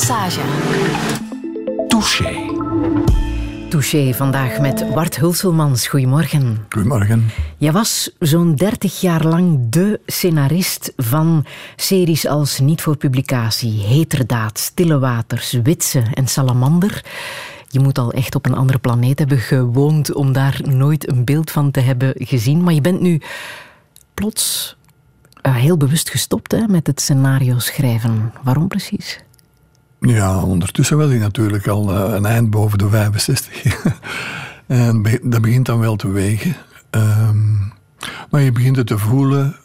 Passage. Touché. Touché vandaag met Bart Hulselmans. Goedemorgen. Goedemorgen. Je was zo'n 30 jaar lang de scenarist van series als Niet voor publicatie, Heterdaad, Stille Waters, Witse en Salamander. Je moet al echt op een andere planeet hebben gewoond om daar nooit een beeld van te hebben gezien. Maar je bent nu plots uh, heel bewust gestopt hè, met het scenario schrijven. Waarom precies? Ja, ondertussen was ik natuurlijk al uh, een eind boven de 65. en dat begint dan wel te wegen. Um, maar je begint het te voelen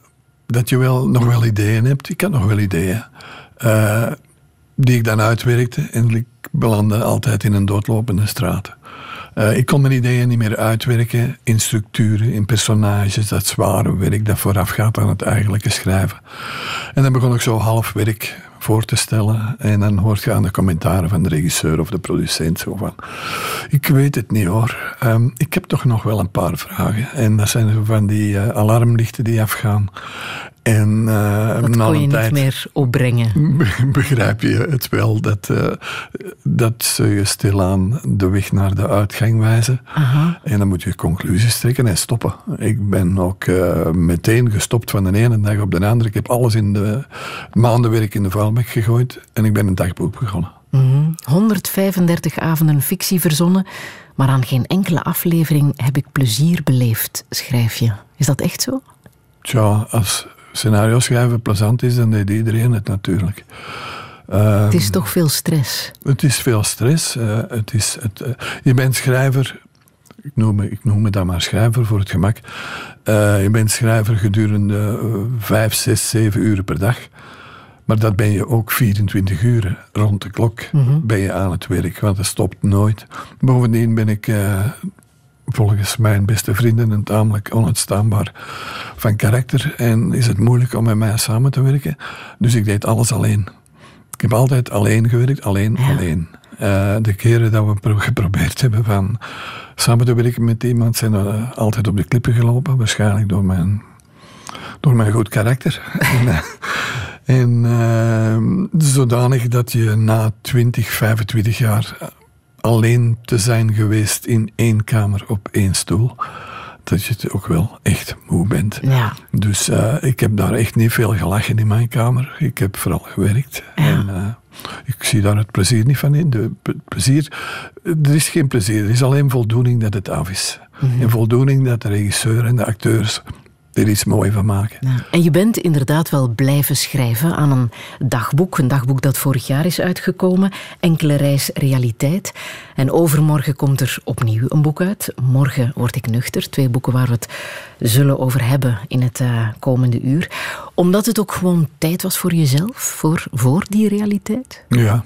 dat je wel, nog wel ideeën hebt. Ik had nog wel ideeën. Uh, die ik dan uitwerkte. En ik belandde altijd in een doodlopende straat. Uh, ik kon mijn ideeën niet meer uitwerken in structuren, in personages, dat zware werk dat voorafgaat aan het eigenlijke schrijven. En dan begon ik zo half werk voor te stellen. En dan hoort je aan de commentaren van de regisseur of de producent zo van... Ik weet het niet hoor. Um, ik heb toch nog wel een paar vragen. En dat zijn van die uh, alarmlichten die afgaan. En, uh, dat kon je tijd, niet meer opbrengen. Begrijp je het wel, dat, uh, dat ze je stilaan de weg naar de uitgang wijzen. Aha. En dan moet je conclusies trekken en stoppen. Ik ben ook uh, meteen gestopt van de ene dag op de andere. Ik heb alles in de maandenwerk in de vuilbak gegooid en ik ben een dagboek begonnen. Mm -hmm. 135 avonden fictie verzonnen, maar aan geen enkele aflevering heb ik plezier beleefd, schrijf je. Is dat echt zo? Tja, als scenario schrijven plezant is, dan deed iedereen het natuurlijk. het is toch veel stress? Het is veel stress. Uh, het is het, uh, je bent schrijver, ik noem, me, ik noem me dat maar schrijver voor het gemak. Uh, je bent schrijver gedurende vijf, zes, zeven uren per dag. Maar dat ben je ook 24 uur rond de klok mm -hmm. ben je aan het werk, want dat stopt nooit. Bovendien ben ik volgens mijn beste vrienden een tamelijk onuitstaanbaar van karakter. En is het moeilijk om met mij samen te werken. Dus ik deed alles alleen. Ik heb altijd alleen gewerkt, alleen, ja. alleen. Uh, de keren dat we geprobeerd hebben van samen te werken met iemand, zijn we altijd op de klippen gelopen. Waarschijnlijk door mijn, door mijn goed karakter. en, en uh, zodanig dat je na 20, 25 jaar alleen te zijn geweest in één kamer op één stoel. Dat je ook wel echt moe bent. Ja. Dus uh, ik heb daar echt niet veel gelachen in mijn kamer. Ik heb vooral gewerkt. Ja. En uh, ik zie daar het plezier niet van in. De plezier, er is geen plezier. Er is alleen voldoening dat het af is. Mm -hmm. En voldoening dat de regisseur en de acteurs er iets moois van maken. En je bent inderdaad wel blijven schrijven aan een dagboek. Een dagboek dat vorig jaar is uitgekomen. Enkele reis realiteit. En overmorgen komt er opnieuw een boek uit. Morgen word ik nuchter. Twee boeken waar we het zullen over hebben in het uh, komende uur. Omdat het ook gewoon tijd was voor jezelf. Voor, voor die realiteit. Ja.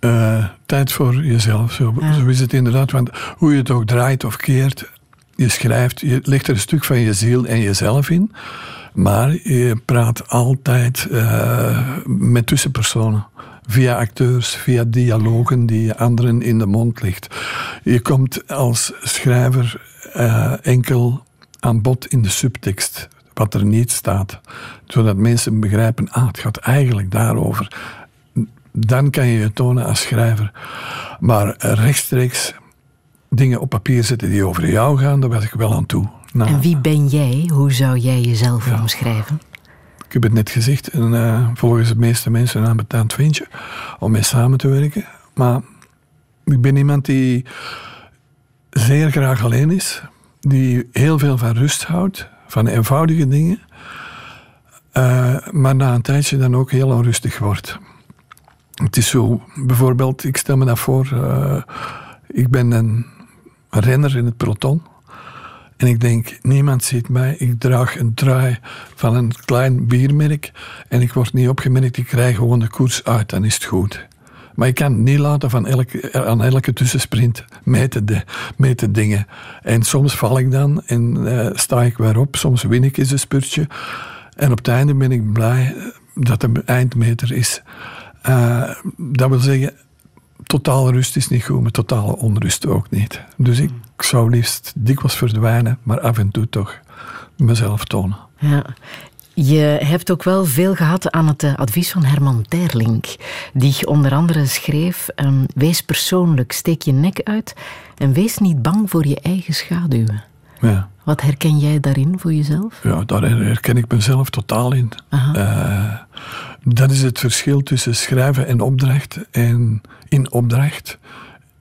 Uh, tijd voor jezelf. Zo, ja. zo is het inderdaad. Want hoe je het ook draait of keert je schrijft, je legt er een stuk van je ziel en jezelf in, maar je praat altijd uh, met tussenpersonen. Via acteurs, via dialogen die je anderen in de mond legt. Je komt als schrijver uh, enkel aan bod in de subtekst, wat er niet staat. Zodat mensen begrijpen, ah, het gaat eigenlijk daarover. Dan kan je je tonen als schrijver. Maar rechtstreeks dingen op papier zetten die over jou gaan, daar was ik wel aan toe. Nou, en wie ben jij? Hoe zou jij jezelf ja. omschrijven? Ik heb het net gezegd, en, uh, volgens de meeste mensen een vindje om mee samen te werken. Maar ik ben iemand die zeer graag alleen is, die heel veel van rust houdt, van eenvoudige dingen, uh, maar na een tijdje dan ook heel onrustig wordt. Het is zo, bijvoorbeeld, ik stel me dat voor, uh, ik ben een renner in het peloton. En ik denk, niemand ziet mij. Ik draag een trui van een klein biermerk. En ik word niet opgemerkt. Ik krijg gewoon de koers uit. Dan is het goed. Maar ik kan het niet laten van elke, aan elke tussensprint meten, de, meten dingen. En soms val ik dan en uh, sta ik weer op. Soms win ik eens een spurtje. En op het einde ben ik blij dat de eindmeter is. Uh, dat wil zeggen, totale rust is niet goed, maar totale onrust ook niet. Dus ik zou liefst dikwijls verdwijnen, maar af en toe toch mezelf tonen. Ja. Je hebt ook wel veel gehad aan het eh, advies van Herman Terlink, die onder andere schreef: um, Wees persoonlijk, steek je nek uit en wees niet bang voor je eigen schaduwen. Ja. Wat herken jij daarin voor jezelf? Ja, daar herken ik mezelf totaal in. Uh, dat is het verschil tussen schrijven en opdracht en in opdracht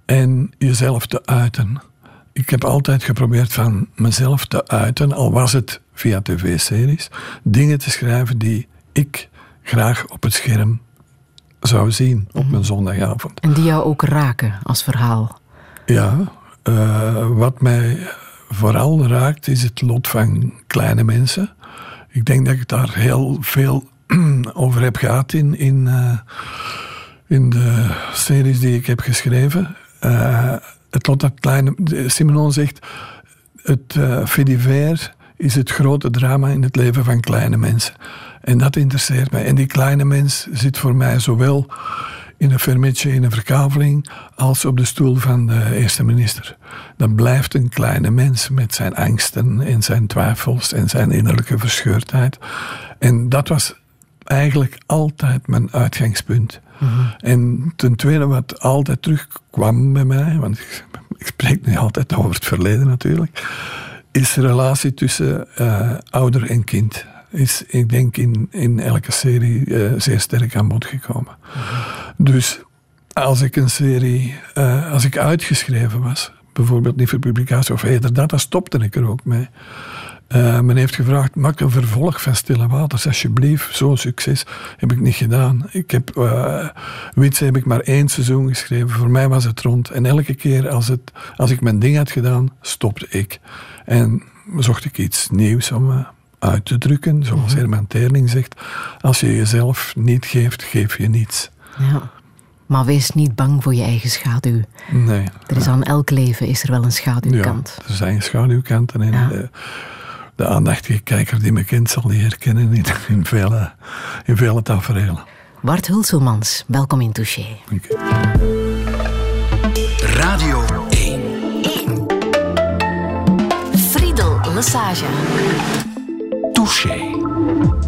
en jezelf te uiten. Ik heb altijd geprobeerd van mezelf te uiten, al was het via tv-series, dingen te schrijven die ik graag op het scherm zou zien op mhm. mijn zondagavond. En die jou ook raken als verhaal? Ja, uh, wat mij vooral raakt is het lot van kleine mensen. Ik denk dat ik daar heel veel over heb gehad in, in, uh, in de series die ik heb geschreven. Uh, het lot dat kleine... Simenon zegt, het uh, is het grote drama in het leven van kleine mensen. En dat interesseert mij. En die kleine mens zit voor mij zowel in een fermetje, in een verkaveling, als op de stoel van de eerste minister. Dat blijft een kleine mens met zijn angsten en zijn twijfels en zijn innerlijke verscheurdheid. En dat was eigenlijk altijd mijn uitgangspunt. En ten tweede, wat altijd terugkwam bij mij, want ik, spreek nu altijd over het verleden natuurlijk, is de relatie tussen uh, ouder en kind is, ik denk, in, in elke serie uh, zeer sterk aan bod gekomen. Dus als ik een serie, uh, als ik uitgeschreven was, bijvoorbeeld niet voor publicatie of eerder dat, dan stopte ik er ook mee. Uh, men heeft gevraagd, maak een vervolg van Stille Waters, alsjeblieft. Zo'n succes heb ik niet gedaan. Ik heb, uh, heb ik maar één seizoen geschreven. Voor mij was het rond. En elke keer als, het, als ik mijn ding had gedaan, stopte ik. En zocht ik iets nieuws om, uit te drukken. Zoals mhm. Herman Terling zegt, als je jezelf niet geeft, geef je niets. Ja. Maar wees niet bang voor je eigen schaduw. Nee. Er is aan elk leven is er wel een schaduwkant. Ja, er zijn schaduwkanten en de, de, aandachtige kijker die me kent zal die herkennen in, in, vele, in vele tafereelen. Bart Hulselmans, welkom in Touché. Radio 1. 1. Friedel Lassage. Touché.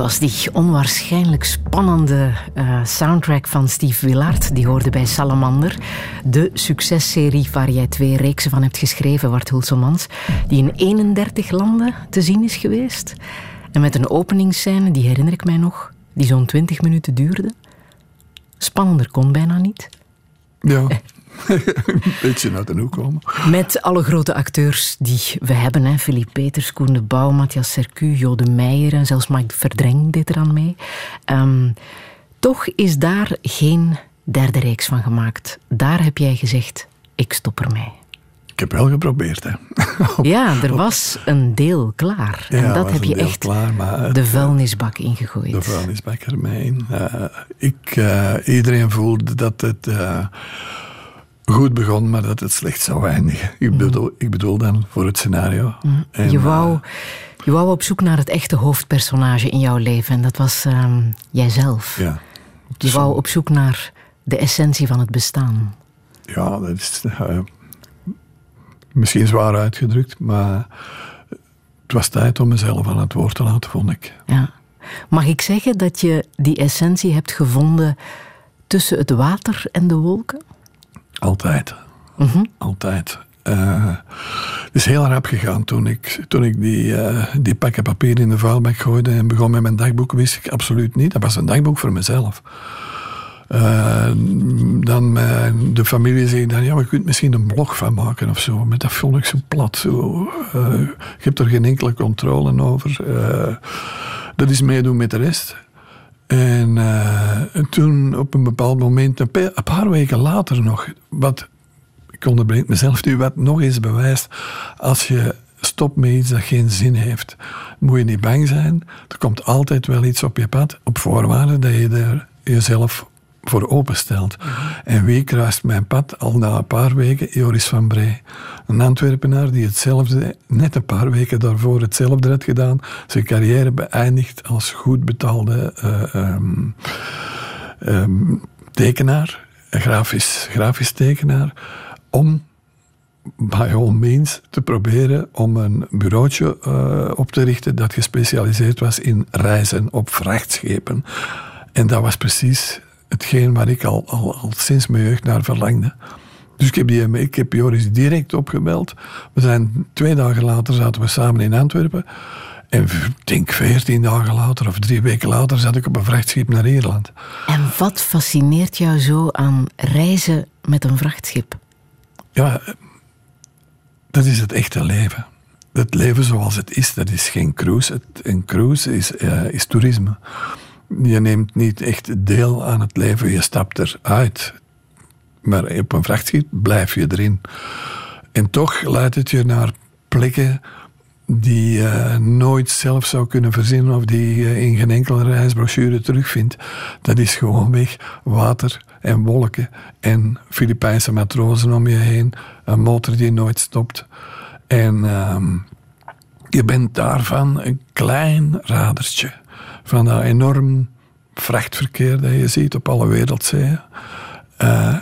Was die onwaarschijnlijk spannende uh, soundtrack van Steve Willard. Die hoorde bij Salamander. De successerie waar jij twee reeksen van hebt geschreven, Wart Hulsemans. Die in 31 landen te zien is geweest. En met een openingsscène, die herinner ik mij nog, die zo'n 20 minuten duurde. Spannender kon bijna niet. Ja. een beetje uit de hoek komen. Met alle grote acteurs die we hebben. Hè. Philippe Peters, Koen de Bouw, Matthias Sercu, Jode Meijer en zelfs Mike Verdreng deed eraan mee. Um, toch is daar geen derde reeks van gemaakt. Daar heb jij gezegd, ik stop ermee. ik heb wel geprobeerd. Hè. ja, er was een deel klaar. Ja, en dat heb je echt klaar, maar het, de vuilnisbak ingegooid. De vuilnisbak ermee in. Eh, ik, eh, iedereen voelde dat het eh, goed begon, maar dat het slecht zou eindigen. Ik bedoel, ik bedoel dan voor het scenario. En, je, wou, eh, je wou op zoek naar het echte hoofdpersonage in jouw leven. En dat was ehm, jijzelf. ja. Je wou op zoek naar de essentie van het bestaan. Ja, dat is eh, misschien zwaar uitgedrukt, maar het was tijd om mezelf aan het woord te laten, vond ik. Ja. Mag ik zeggen dat je die essentie hebt gevonden tussen het water en de wolken? Altijd. Altijd. Eh, het is heel rap gegaan toen ik, toen ik die, eh, die pakken papier in de vuilbak gooide en begon met mijn dagboek, wist ik absoluut niet. Dat was een dagboek voor mezelf. Eh, dan mijn, de familie zei dan, ja, je kunt misschien een blog van maken of zo. Maar dat vond ik zo plat. Zo. Je hebt er geen enkele controle over. Dat is meedoen met de rest. En, eh, en toen op een bepaald moment, een paar weken later nog, wat ik onderbreek mezelf nu, wat nog eens bewijst, als je stopt met iets dat geen zin heeft, moet je niet bang zijn. Er komt altijd wel iets op je pad, op voorwaarde dat je er jezelf voor openstelt. En wie kruist mijn pad al na een paar weken? Joris van Bree. Een Antwerpenaar die hetzelfde, net een paar weken daarvoor hetzelfde had gedaan. Zijn carrière beëindigd als goed betaalde eh, ehm, ehm, tekenaar, grafisch, grafisch tekenaar, om by all means te proberen om een bureautje eh, op te richten dat gespecialiseerd was in reizen op vrachtschepen. En dat was precies hetgeen waar ik al, al, al sinds mijn jeugd naar verlangde. Dus ik heb, die, ik heb Joris direct opgebeld. We zijn twee dagen later zaten we samen in Antwerpen. En ik denk veertien dagen later of drie weken later zat ik op een vrachtschip naar Ierland. En wat fascineert jou zo aan reizen met een vrachtschip? Ja, dat is het echte leven. Het leven zoals het is, dat is geen cruise. Het, een cruise is, eh, is toerisme. Je neemt niet echt deel aan het leven, je stapt eruit. Maar op een vrachtschip blijf je erin. En toch leidt het je naar plekken die je nooit zelf zou kunnen verzinnen of die je in geen enkele reisbrochure terugvindt. Dat is gewoonweg water en wolken en Filipijnse matrozen om je heen, een motor die nooit stopt. En ehm, je bent daarvan een klein radertje van dat enorm vrachtverkeer dat je ziet op alle wereldzeeën. Eh,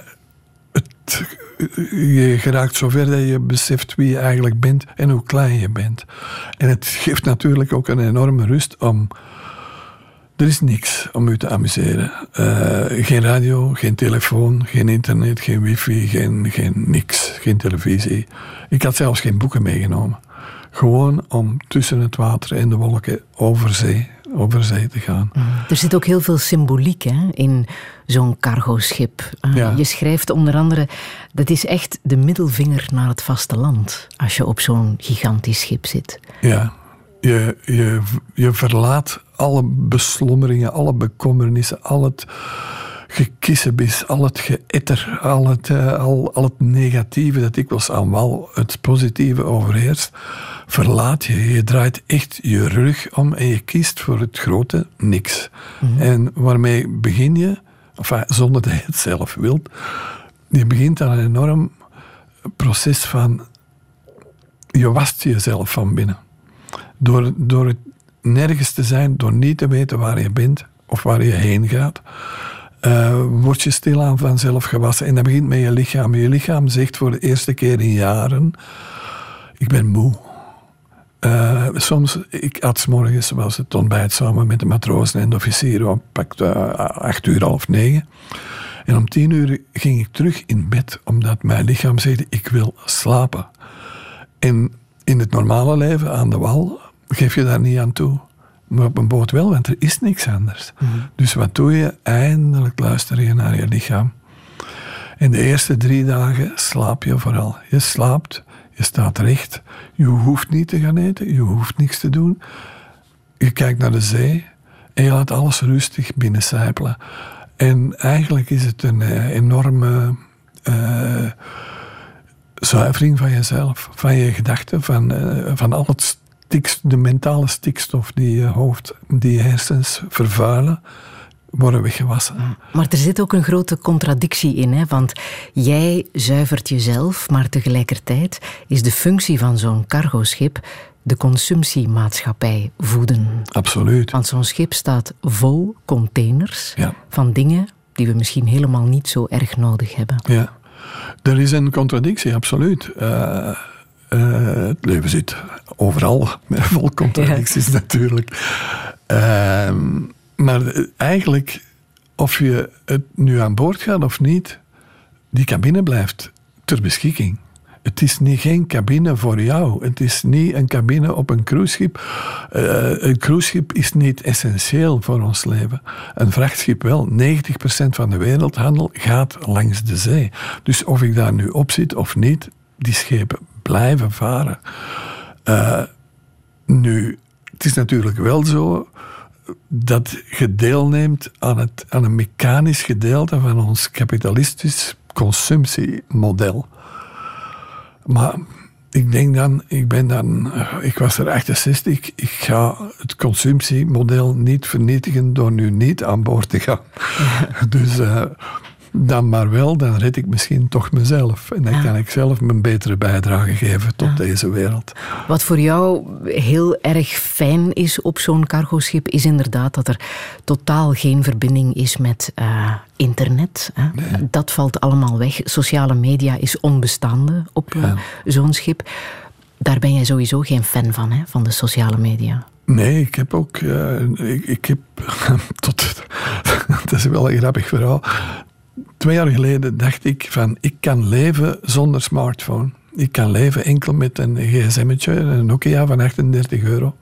je geraakt zover dat je beseft wie je eigenlijk bent en hoe klein je bent. En het geeft natuurlijk ook een enorme rust om. Er is niks om u te amuseren. Eh, geen radio, geen telefoon, geen internet, geen wifi, geen, geen niks, geen televisie. Ik had zelfs geen boeken meegenomen. Gewoon om tussen het water en de wolken over zee, over zee te gaan. Er zit ook heel veel symboliek hè, in zo'n cargoschip. Uh, Ja. Je schrijft onder andere, dat is echt de middelvinger naar het vasteland als je op zo'n gigantisch schip zit. Ja, je, je, je verlaat alle beslommeringen, alle bekommernissen, al het gekissebis, al het geëtter, al het, eh, al, al het negatieve dat dikwijls aan wal het positieve overheerst, verlaat je. Je draait echt je rug om en je kiest voor het grote niks. En waarmee begin je, enfin, zonder dat je het zelf wilt, je begint aan een enorm proces van je wast jezelf van binnen. Door, door het nergens te zijn, door niet te weten waar je bent of waar je heen gaat, eh, word je stilaan vanzelf gewassen. En dat begint met je lichaam. Je lichaam zegt voor de eerste keer in jaren: Ik ben moe. Eh, soms, ik had morgens, was het ontbijt samen met de matrozen en de officieren, om pakt uh, acht uur, half negen. En om tien uur ging ik terug in bed, omdat mijn lichaam zei: Ik wil slapen. En in het normale leven aan de wal geef je daar niet aan toe. Maar op een boot wel, want er is niks anders. Dus wat doe je? Eindelijk luister je naar je lichaam. En de eerste drie dagen slaap je vooral. Je slaapt, je staat recht. Je hoeft niet te gaan eten, je hoeft niks te doen. Je kijkt naar de zee en je laat alles rustig binnencijpelen. En eigenlijk is het een eh, enorme eh, zuivering van jezelf, van je gedachten, van, uh, van al het de mentale stikstof die je hoofd, die hersens vervuilen, worden weggewassen. Maar er zit ook een grote contradictie in, hè? want jij zuivert jezelf, maar tegelijkertijd is de functie van zo'n cargoschip de consumptiemaatschappij voeden. Absoluut. Want zo'n schip staat vol containers van dingen die we misschien helemaal niet zo erg nodig hebben. Ja, er is een contradictie, absoluut. Uh, het leven zit overal vol contradicties natuurlijk. Ehm, maar eigenlijk, of je het nu aan boord gaat of niet, die cabine blijft ter beschikking. Het is niet, geen cabine voor jou. Het is niet een cabine op een cruiseschip. Uh, een cruiseschip is niet essentieel voor ons leven. Een vrachtschip wel. 90% van de wereldhandel gaat langs de zee. Dus of ik daar nu op zit of niet, die schepen blijven varen. Uh, nu, het is natuurlijk wel zo dat je deelneemt aan, het, aan een mechanisch gedeelte van ons kapitalistisch consumptiemodel. Maar ik denk dan, ik ben dan, ik was er 68, ik ga het consumptiemodel niet vernietigen door nu niet aan boord te gaan. dus uh, dan maar wel, dan red ik misschien toch mezelf. En dan kan ik zelf mijn betere bijdrage geven tot deze wereld. Wat voor jou heel erg fijn is op zo'n cargoschip, is inderdaad dat er totaal geen verbinding is met uh, internet. Hè. Dat valt allemaal weg. Sociale media is onbestaande op uh, zo'n schip. Daar ben jij sowieso geen fan van, hè, van de sociale media. Nee, ik heb ook. Uh, ik, ik, heb. tot, dat is wel een grappig verhaal twee jaar geleden dacht ik van ik kan leven zonder smartphone. Ik kan leven enkel met een gsm'tje, een Nokia van 38 euro.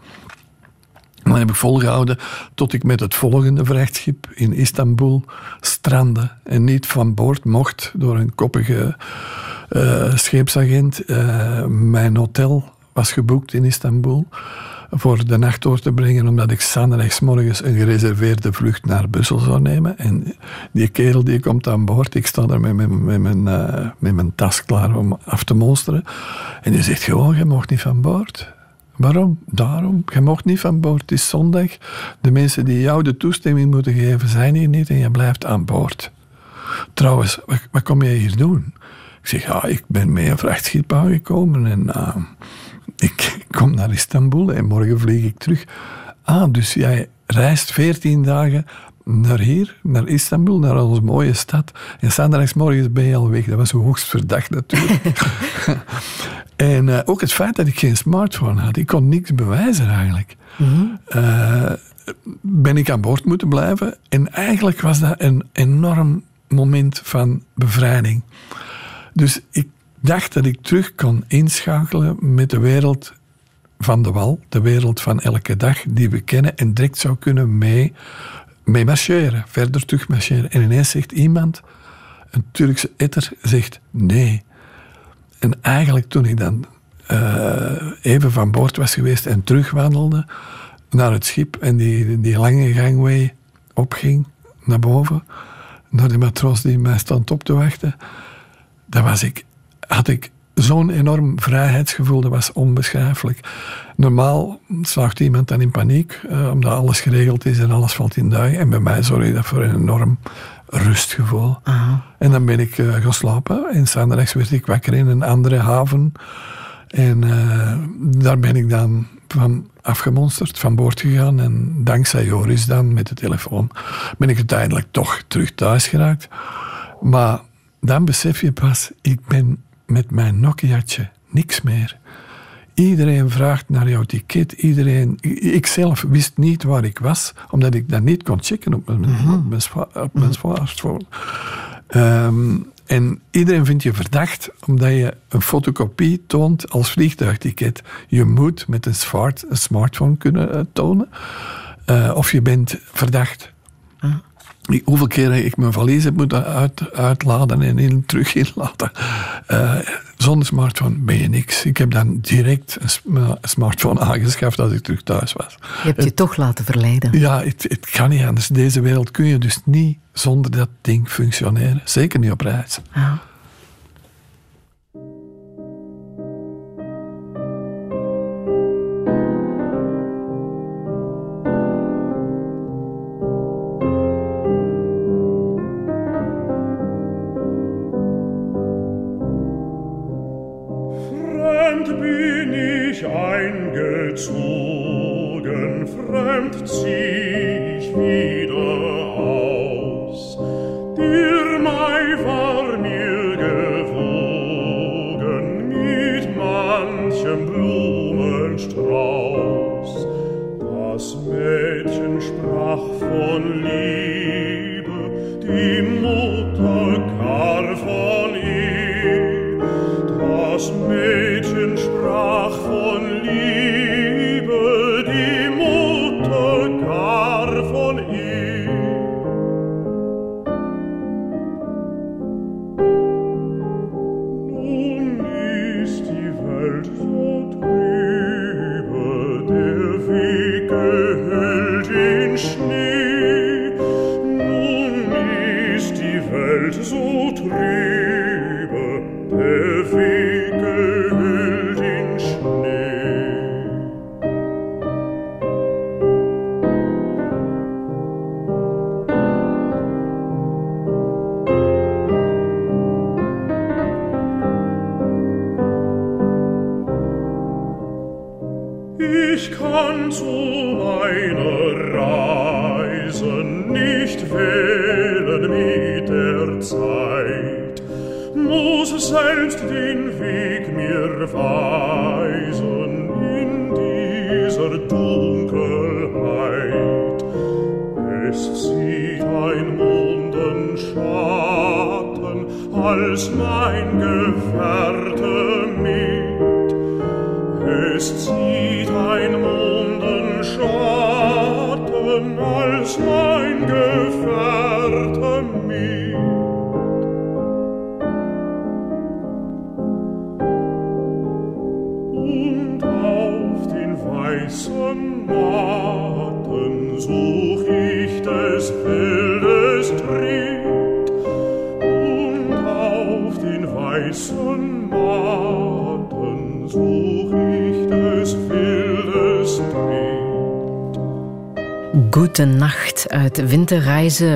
En heb ik volgehouden tot ik met het volgende vrachtschip in Istanbul strandde. En niet van boord mocht door een koppige uh, scheepsagent. Uh, mijn hotel was geboekt in Istanbul voor de nacht door te brengen, omdat ik morgens een gereserveerde vlucht naar Brussel zou nemen. En die kerel die komt aan boord, ik sta daar met, mijn, met mijn tas klaar om af te monsteren. En die zegt gewoon, je mag niet van boord. Waarom? Daarom. Je mag niet van boord. Het is zondag. De mensen die jou de toestemming moeten geven, zijn hier niet en je blijft aan boord. Trouwens, wat, kom jij hier doen? Ik zeg, ja, ik ben met een vrachtschip aangekomen en... Uh, ik kom naar Istanbul en morgen vlieg ik terug. Ah, dus jij reist veertien dagen naar hier, naar Istanbul, naar onze mooie stad. En zaterdagmorgen ben je al weg. Dat was hoogst verdacht natuurlijk. en uh, ook het feit dat ik geen smartphone had. Ik kon niks bewijzen eigenlijk. Mm uh, ben ik aan boord moeten blijven. En eigenlijk was dat een enorm moment van bevrijding. Dus ik dacht dat ik terug kon inschakelen met de wereld van de wal, de wereld van elke dag die we kennen en direct zou kunnen mee, mee marcheren, verder terug marcheren. En ineens zegt iemand, een Turkse etter, zegt nee. En eigenlijk toen ik dan uh, even van boord was geweest en terugwandelde naar het schip en die, die lange gangway opging naar boven, naar de matroos die mij stond op te wachten, dan was ik had ik zo'n enorm vrijheidsgevoel, dat was onbeschrijfelijk. Normaal slaagt iemand dan in paniek, eh, omdat alles geregeld is en alles valt in duigen. En bij mij zorgde dat voor een enorm rustgevoel. En dan ben ik uh, gaan slapen. En s'avonds werd ik wakker in een andere haven. En uh, daar ben ik dan van afgemonsterd, van boord gegaan. En dankzij Joris dan, met de telefoon, ben ik uiteindelijk toch terug thuis geraakt. Maar dan besef je pas, ik ben met mijn Nokia'tje niks meer. Iedereen vraagt naar jouw ticket. Iedereen, ik zelf wist niet waar ik was, omdat ik dat niet kon checken op mijn, mm op mijn smartphone. Ehm, en iedereen vindt je verdacht omdat je een fotocopie toont als vliegtuigticket. Je moet met een, smart, een smartphone kunnen uh, tonen. Uh, of je bent verdacht. Ah hoeveel keren ik mijn valies heb moeten uit, uitladen en in, terug inladen. Uh, zonder smartphone ben je niks. Ik heb dan direct een smartphone aangeschaft als ik terug thuis was. Je hebt je toch laten verleiden. Ja, het, het kan niet anders. Deze wereld kun je dus niet zonder dat ding functioneren. Zeker niet op reis. Ja. Uit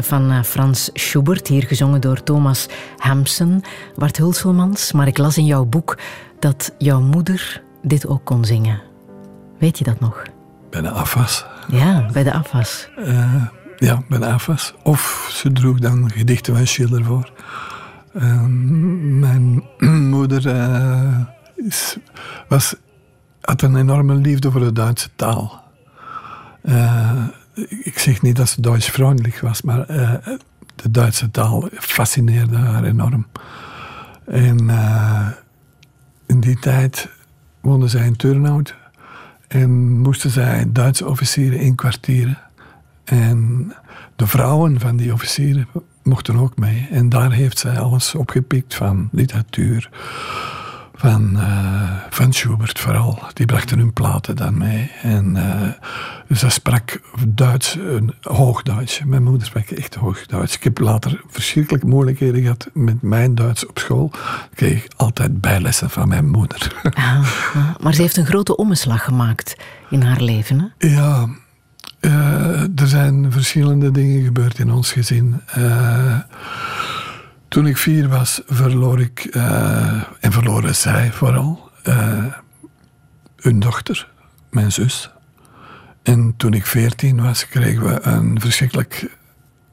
Van eh, Frans Schubert, hier gezongen door Thomas Hampson. Bart Hulselmans, maar ik las in jouw boek dat jouw moeder dit ook kon zingen. Weet je dat nog? Bij de afwas. Ja, bij de afwas. Uh, ja, bij de afwas. Of ze droeg dan gedichten van Schiller voor. Uh, mijn moeder uh, is, was, had een enorme liefde voor de Duitse taal ik zeg niet dat ze Duits vriendelijk was, maar uh, de Duitse taal fascineerde haar enorm. En uh, in die tijd woonde zij in Turnhout en moesten zij Duitse officieren inkwartieren. En de vrouwen van die officieren mochten ook mee. En daar heeft zij alles opgepikt van literatuur van, uh, van Schubert vooral. Die brachten hun platen dan mee. En uh, ze sprak Duits, een Hoogduits. Mijn moeder sprak echt Hoogduits. Ik heb later verschrikkelijk moeilijkheden gehad met mijn Duits op school. Ik kreeg altijd bijlessen van mijn moeder. Ah, maar ze heeft een grote omslag gemaakt in haar leven. Hè? Ja, uh, er zijn verschillende dingen gebeurd in ons gezin. Toen ik vier was, verloor ik, uh, en verloren zij vooral, uh, hun dochter, mijn zus. En toen ik veertien was, kregen we een verschrikkelijk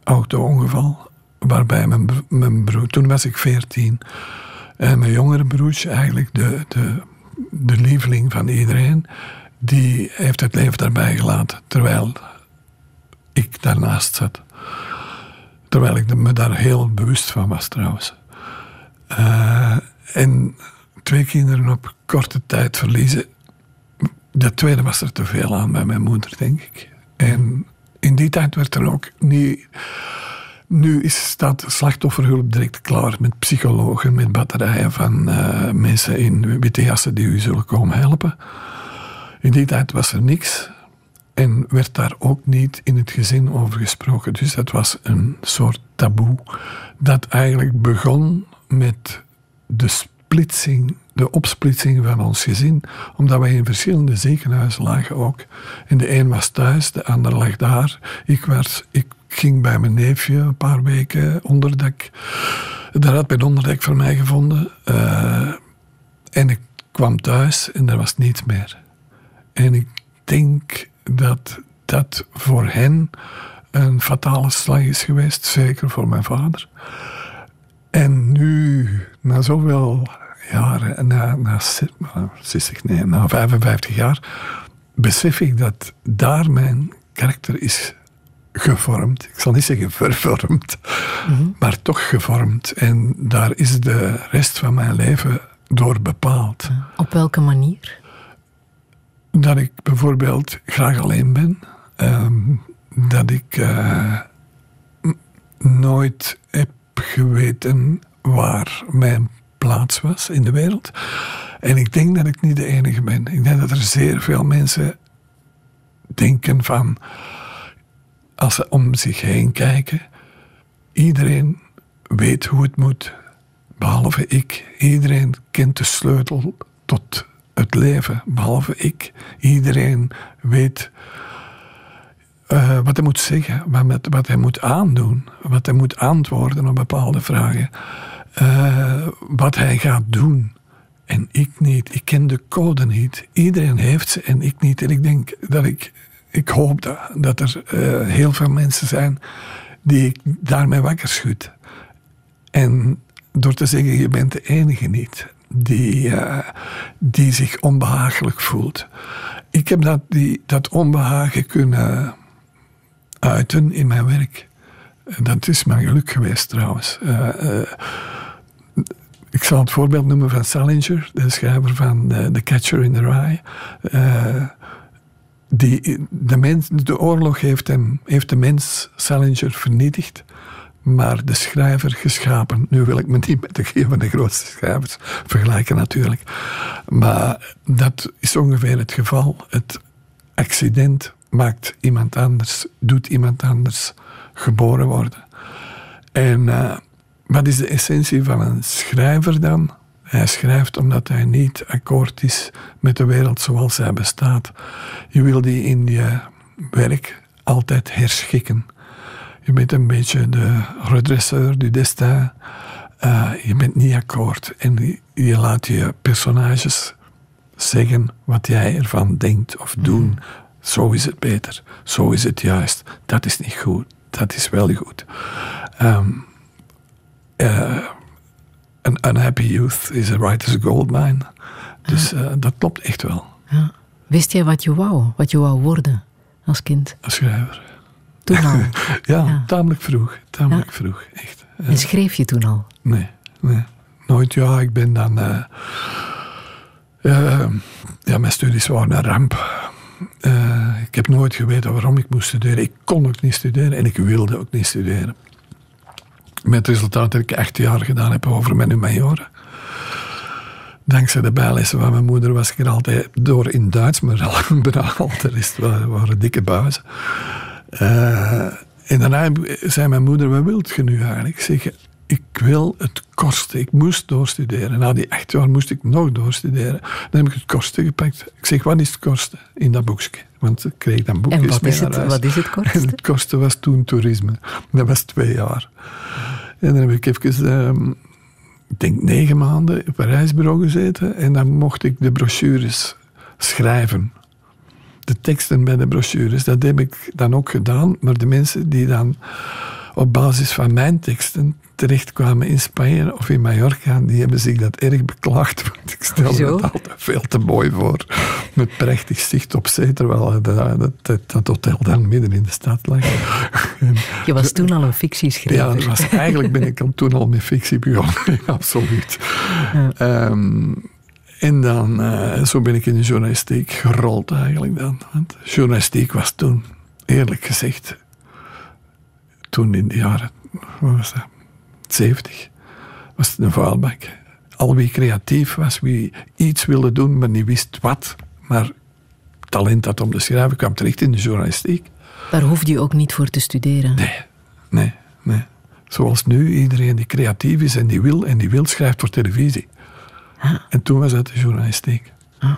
auto-ongeval. Waarbij mijn, mijn broer, toen was ik veertien, en mijn jongere broertje, eigenlijk de, de, de lieveling van iedereen, die heeft het leven daarbij gelaten, terwijl ik daarnaast zat. Terwijl ik me daar heel bewust van was trouwens. Uh, en twee kinderen op korte tijd verliezen. De tweede was er te veel aan bij mijn moeder, denk ik. En in die tijd werd er ook niet. Nu is, staat slachtofferhulp direct klaar met psychologen, met batterijen van uh, mensen in witte jassen die u zullen komen helpen. In die tijd was er niks. En werd daar ook niet in het gezin over gesproken. Dus dat was een soort taboe. Dat eigenlijk begon met de splitsing, de opsplitsing van ons gezin. Omdat wij in verschillende ziekenhuizen lagen ook. En de een was thuis, de ander lag daar. Ik, werd, ik ging bij mijn neefje een paar weken onderdek. Daar had mijn onderdek voor mij gevonden. Uh, en ik kwam thuis en er was niets meer. En ik denk dat dat voor hen een fatale slag is geweest, zeker voor mijn vader. En nu, na zoveel jaren, na, na, 60, nee, na 55 jaar, besef ik dat daar mijn karakter is gevormd. Ik zal niet zeggen vervormd, mhm. maar toch gevormd. En daar is de rest van mijn leven door bepaald. Op welke manier? Dat ik bijvoorbeeld graag alleen ben. Ehm, dat ik uh, nooit heb geweten waar mijn plaats was in de wereld. En ik denk dat ik niet de enige ben. Ik denk dat er zeer veel mensen denken van, als ze om zich heen kijken, iedereen weet hoe het moet, behalve ik. Iedereen kent de sleutel tot het leven, behalve ik. Iedereen weet uh, wat hij moet zeggen, wat, wat, hij moet aandoen, wat hij moet antwoorden op bepaalde vragen, uh, wat hij gaat doen. En ik niet. Ik ken de code niet. Iedereen heeft ze en ik niet. En ik denk dat ik, ik hoop dat, dat er uh, heel veel mensen zijn die ik daarmee wakker schud. En door te zeggen, je bent de enige niet die, die zich onbehagelijk voelt. Ik heb dat, die, dat onbehagen kunnen uiten in mijn werk. Dat is mijn geluk geweest trouwens. Uh, ik zal het voorbeeld noemen van Salinger, de schrijver van The Catcher in the Rye. Die, de, mens, de oorlog heeft, hem, heeft de mens Salinger vernietigd, maar de schrijver geschapen. Nu wil ik me niet met de, van de grootste schrijvers vergelijken natuurlijk. Maar dat is ongeveer het geval. Het accident maakt iemand anders, doet iemand anders geboren worden. En uh, wat is de essentie van een schrijver dan? Hij schrijft omdat hij niet akkoord is met de wereld zoals zij bestaat. Je wil die in je werk altijd herschikken. Je bent een beetje de redresseur du destin. Uh, je bent niet akkoord. En je laat je personages zeggen wat jij ervan denkt of doen. Mhm. Zo is het beter. Zo is het juist. Dat is niet goed. Dat is wel goed. Um, uh, an unhappy youth is a writer's gold mine. Dus uh, dat klopt echt wel. Ja. Wist jij wat je wou? Wat je wou worden als kind? Als schrijver. Toen al? ja, tamelijk vroeg. Tamelijk vroeg, echt. En schreef je toen al? Nee, nee. Nooit. Ja, ik ben dan... Uh, ja, mijn studies waren een ramp. Uh, ik heb nooit geweten waarom ik moest studeren. Ik kon ook niet studeren en ik wilde ook niet studeren. Met het resultaat dat ik acht jaar gedaan heb over mijn humanioren. Dankzij de bijlessen van mijn moeder was ik er altijd door in Duits, maar bijna al de rest waren, waren dikke buizen. Uh, en daarna zei mijn moeder, wat wilt je nu eigenlijk? Ik zeg, ik wil het kosten. Ik moest doorstuderen. Na die acht jaar moest ik nog doorstuderen. Dan heb ik het kosten gepakt. Ik zeg, wat is het kosten in dat boekje? Want ik kreeg dan boekjes en wat is het, Wat is het kosten? het kosten was toen toerisme. Dat was twee jaar. En dan heb ik even, uh, ik denk negen maanden op een reisbureau gezeten. En dan mocht ik de brochures schrijven. De teksten bij de brochures. Dat heb ik dan ook gedaan. Maar de mensen die dan op basis van mijn teksten terechtkwamen in Spanje of in Mallorca, die hebben zich dat erg beklaagd. Want ik stelde het altijd veel te mooi voor. Met prachtig zicht op zee, terwijl dat, dat, dat, hotel dan midden in de stad lag. Je was toen al een fictieschrijver. Ja, was, eigenlijk ben ik toen al met fictie begonnen. Absoluut. Ehm, en dan, uh, zo ben ik in de journalistiek gerold eigenlijk dan. Want journalistiek was toen, eerlijk gezegd, toen in de jaren, wat was dat, 70, was het een vuilbak. Al wie creatief was, wie iets wilde doen, maar niet wist wat, maar talent had om te schrijven, kwam terecht in de journalistiek. Daar hoefde je ook niet voor te studeren? Nee, nee, nee. Zoals nu, iedereen die creatief is en die wil en die wil, schrijft voor televisie. En toen was dat de journalistiek. Ah.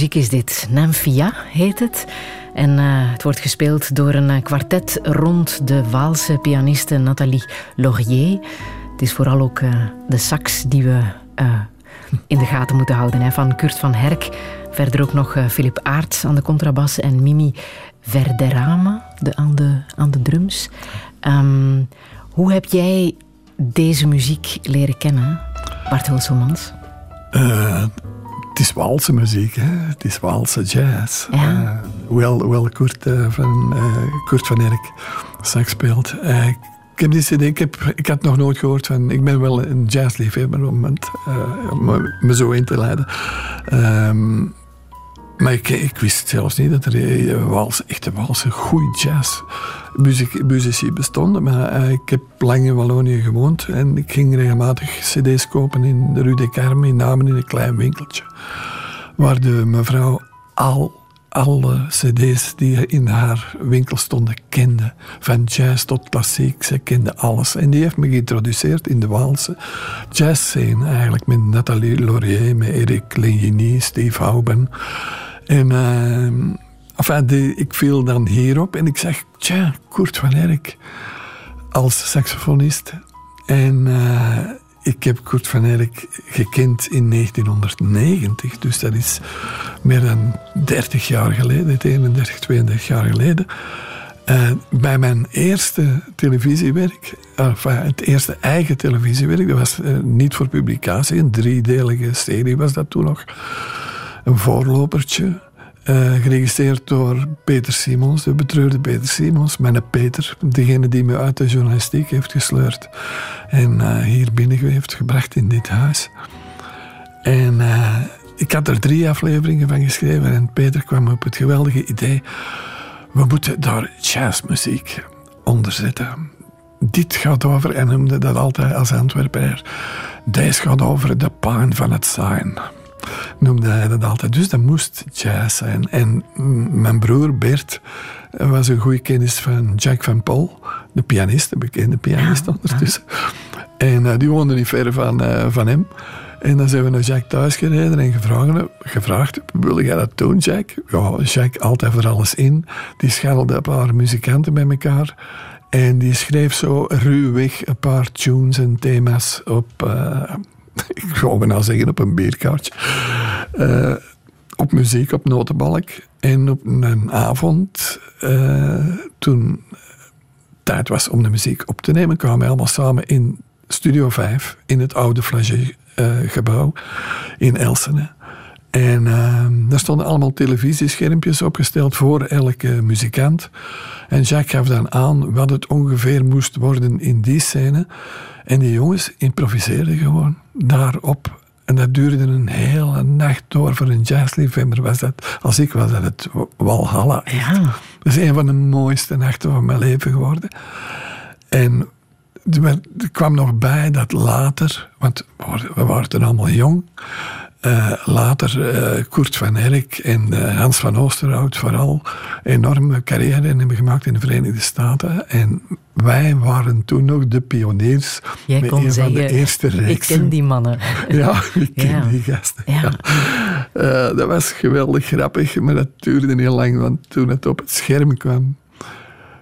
Muziek is dit. Namphia heet het. En uh, het wordt gespeeld door een uh, kwartet rond de Waalse pianiste Nathalie Laurier. Het is vooral ook uh, de sax die we in de gaten moeten houden hè, van Kurt van Herk. Verder ook nog Philip Aerts aan de contrabas en Mimi Verderame de, aan, de, aan de drums. Um, hoe heb jij deze muziek leren kennen, Bart Hulselmans? Is Waalse muziek, hè? het is Waalse jazz. Ja. Uh, hoewel, Kurt, uh, van, uh, Kurt van Erk sax speelt. ik heb die cd, ik, heb, ik had nog nooit gehoord van... Ik ben wel een jazzliefhebber om, het, om me zo in te leiden. Um, maar ik, wist zelfs niet dat er Wals, echte Walse goede jazz muzici bestonden. Maar ik heb lang in Wallonië gewoond en ik ging regelmatig cd's kopen in de Rue des Carmes, in Namen in een klein winkeltje. Waar de mevrouw al alle cd's die in haar winkel stonden kende. Van jazz tot klassiek, ze kende alles. En die heeft me geïntroduceerd in de Waalse jazzscene eigenlijk. Met Nathalie Laurier, met Eric Legny, Steve Houben. En de, ik viel dan hierop en ik zeg, tja, Kurt van Erk als saxofonist. En uh, ik heb Kurt van Erk gekend in 1990, dus dat is meer dan 30 jaar geleden, 31, 32 jaar geleden. Uh, bij mijn eerste televisiewerk, enfin, het eerste eigen televisiewerk, dat was niet voor publicatie, een driedelige serie was dat toen nog een voorlopertje. Uh, geregistreerd door Peter Simons, de betreurde Peter Simons. Mijn Peter, degene die me uit de journalistiek heeft gesleurd. En uh, hier binnen heeft gebracht in dit huis. En uh, ik had er drie afleveringen van geschreven. En Peter kwam op het geweldige idee. We moeten daar jazzmuziek onder zetten. Dit gaat over, en noemde dat altijd als Antwerpenaar. Deze gaat over de pijn van het zijn noemde hij dat altijd. Dus dat moest jazz zijn. En mijn broer Bert was een goede kennis van Jack van Paul, de pianist, de bekende pianist ondertussen. En uh, die woonde niet ver van, uh, van hem. En dan zijn we naar Jack thuis gereden en gevraagd, gevraagd wil jij dat doen, Jack? Ja, Jack altijd voor alles in. Die scharrelde een paar muzikanten bij elkaar. En die schreef zo ruwweg een paar tunes en thema's op, uh, ik ga nou zeggen op een bierkaartje. Uh, op muziek, op notenbalk. En op een avond, uh, toen tijd was om de muziek op te nemen, kwamen we allemaal samen in Studio 5, in het oude Flagey-gebouw in Elsene. En uh, daar stonden allemaal televisieschermpjes opgesteld voor elke muzikant. En Jacques gaf dan aan wat het ongeveer moest worden in die scène. En die jongens improviseerden gewoon daarop. En dat duurde een hele nacht door. Voor een jazzliefhebber was dat, als ik was dat het Walhalla. Ja. Dat is een van de mooiste nachten van mijn leven geworden. En er kwam nog bij dat later, want we waren toen allemaal jong, uh, later uh, Kurt van Erk en uh, Hans van Oosterhout vooral enorme carrière hebben gemaakt in de Verenigde Staten. En wij waren toen nog de pioniers Jij met kon een zeggen, van de eerste reeksen. Ik ken die mannen. Ja, ik ken Ja. die gasten. Ja. Ja. dat was geweldig grappig, maar dat duurde heel lang, want toen het op het scherm kwam,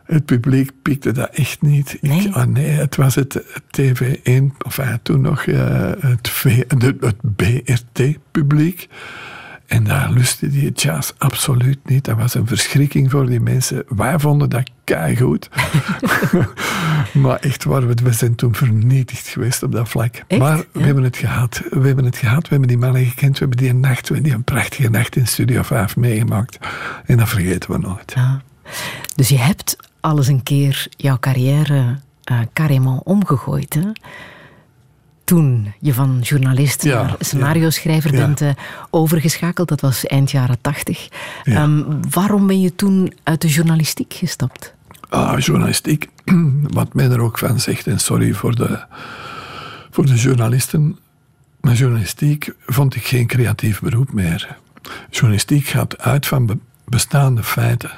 het publiek pikte dat echt niet. Ik- Nee? ah, nee, het was het, het TV1, of ja, toen nog het, v, de- het BRT-publiek. En daar lustte die jazz absoluut niet. Dat was een verschrikking voor die mensen. Wij vonden dat keigoed. maar echt waar, we zijn toen vernietigd geweest op dat vlak. Echt? Maar we Ja. hebben het gehad. We hebben het gehad. We hebben die mannen gekend. We hebben die nacht, we hebben die een prachtige nacht in Studio 5 meegemaakt. En dat vergeten we nooit. Ja. Dus je hebt al eens een keer jouw carrière eh carrément omgegooid. Hè? Toen je van journalist Ja, naar scenario-schrijver ja. bent eh, overgeschakeld, dat was eind jaren tachtig. Ehm, waarom ben je toen uit de journalistiek gestapt? Ah, journalistiek, wat men er ook van zegt, en sorry voor de, voor de journalisten, maar journalistiek vond ik geen creatief beroep meer. journalistiek gaat uit van bestaande feiten.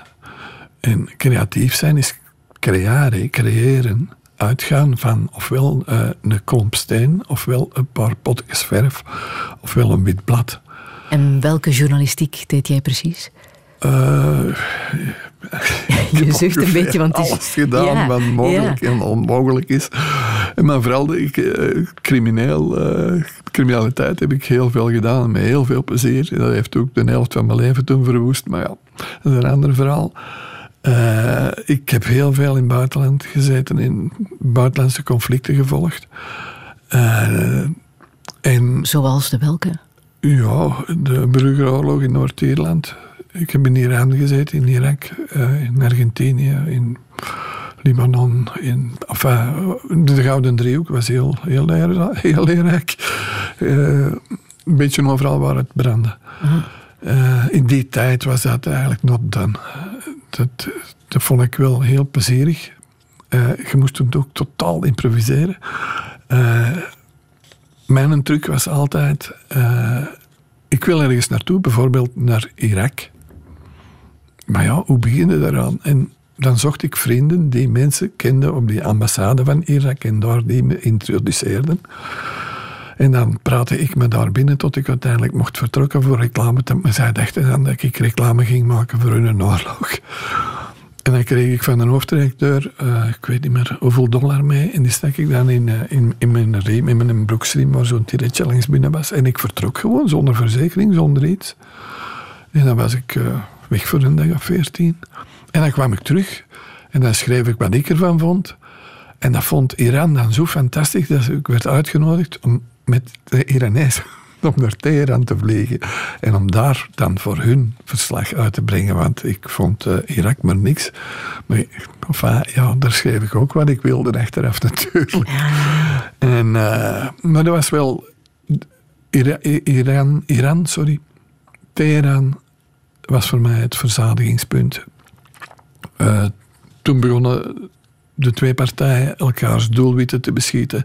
En creatief zijn is creëren, creëren, uitgaan van ofwel uh, een klomp steen, ofwel een paar potjes verf, ofwel een wit blad. En welke journalistiek deed jij precies? Uh, je zucht een beetje, want het is... Alles gedaan wat mogelijk en onmogelijk is. Maar vooral uh, crimineel, uh, criminaliteit heb ik heel veel gedaan met heel veel plezier. Dat heeft ook de helft van mijn leven toen verwoest. Maar ja, dat is een ander verhaal. Uh, ik heb heel veel in het buitenland gezeten, in buitenlandse conflicten gevolgd. en, Zoals de welke? Ja, de burgeroorlog in Noord-Ierland. Ik heb in Iran gezeten, in Irak, uh, in Argentinië, in Libanon. In, enfin, de Gouden Driehoek was heel, heel, leerrijk. Heel leerrijk. Een beetje overal waar het brandde. Uh, in die tijd was dat eigenlijk not done. Dat, dat vond ik wel heel plezierig. je moest toen ook totaal improviseren. mijn truc was altijd ik wil ergens naartoe, bijvoorbeeld naar Irak. Maar ja, hoe begin je daaraan? En dan zocht ik vrienden die mensen kenden op die ambassade van Irak en daar die me introduceerden. En dan praatte ik me daar binnen tot ik uiteindelijk mocht vertrokken voor reclame. Zij dachten dan dat ik reclame ging maken voor hun oorlog. En dan kreeg ik van een hoofddirecteur, uh, ik weet niet meer hoeveel dollar mee. En die stak ik dan in, uh, in, in, mijn riem, in mijn broeksriem, waar zo'n tiretje langs binnen was. En ik vertrok gewoon, zonder verzekering, zonder iets. En dan was ik uh, weg voor een dag of veertien. En dan kwam ik terug. En dan schreef ik wat ik ervan vond. En dat vond Iran dan zo fantastisch dat ik werd uitgenodigd om met de Iranezen om naar Teheran te vliegen. En om daar dan voor hun verslag uit te brengen. Want ik vond uh, Irak maar niks. Maar enfin, ja, daar schreef ik ook wat ik wilde achteraf natuurlijk. En, uh, maar dat was wel... Iran, Iran, sorry. Teheran was voor mij het verzadigingspunt. Uh, toen begonnen de twee partijen elkaars doelwitten te beschieten.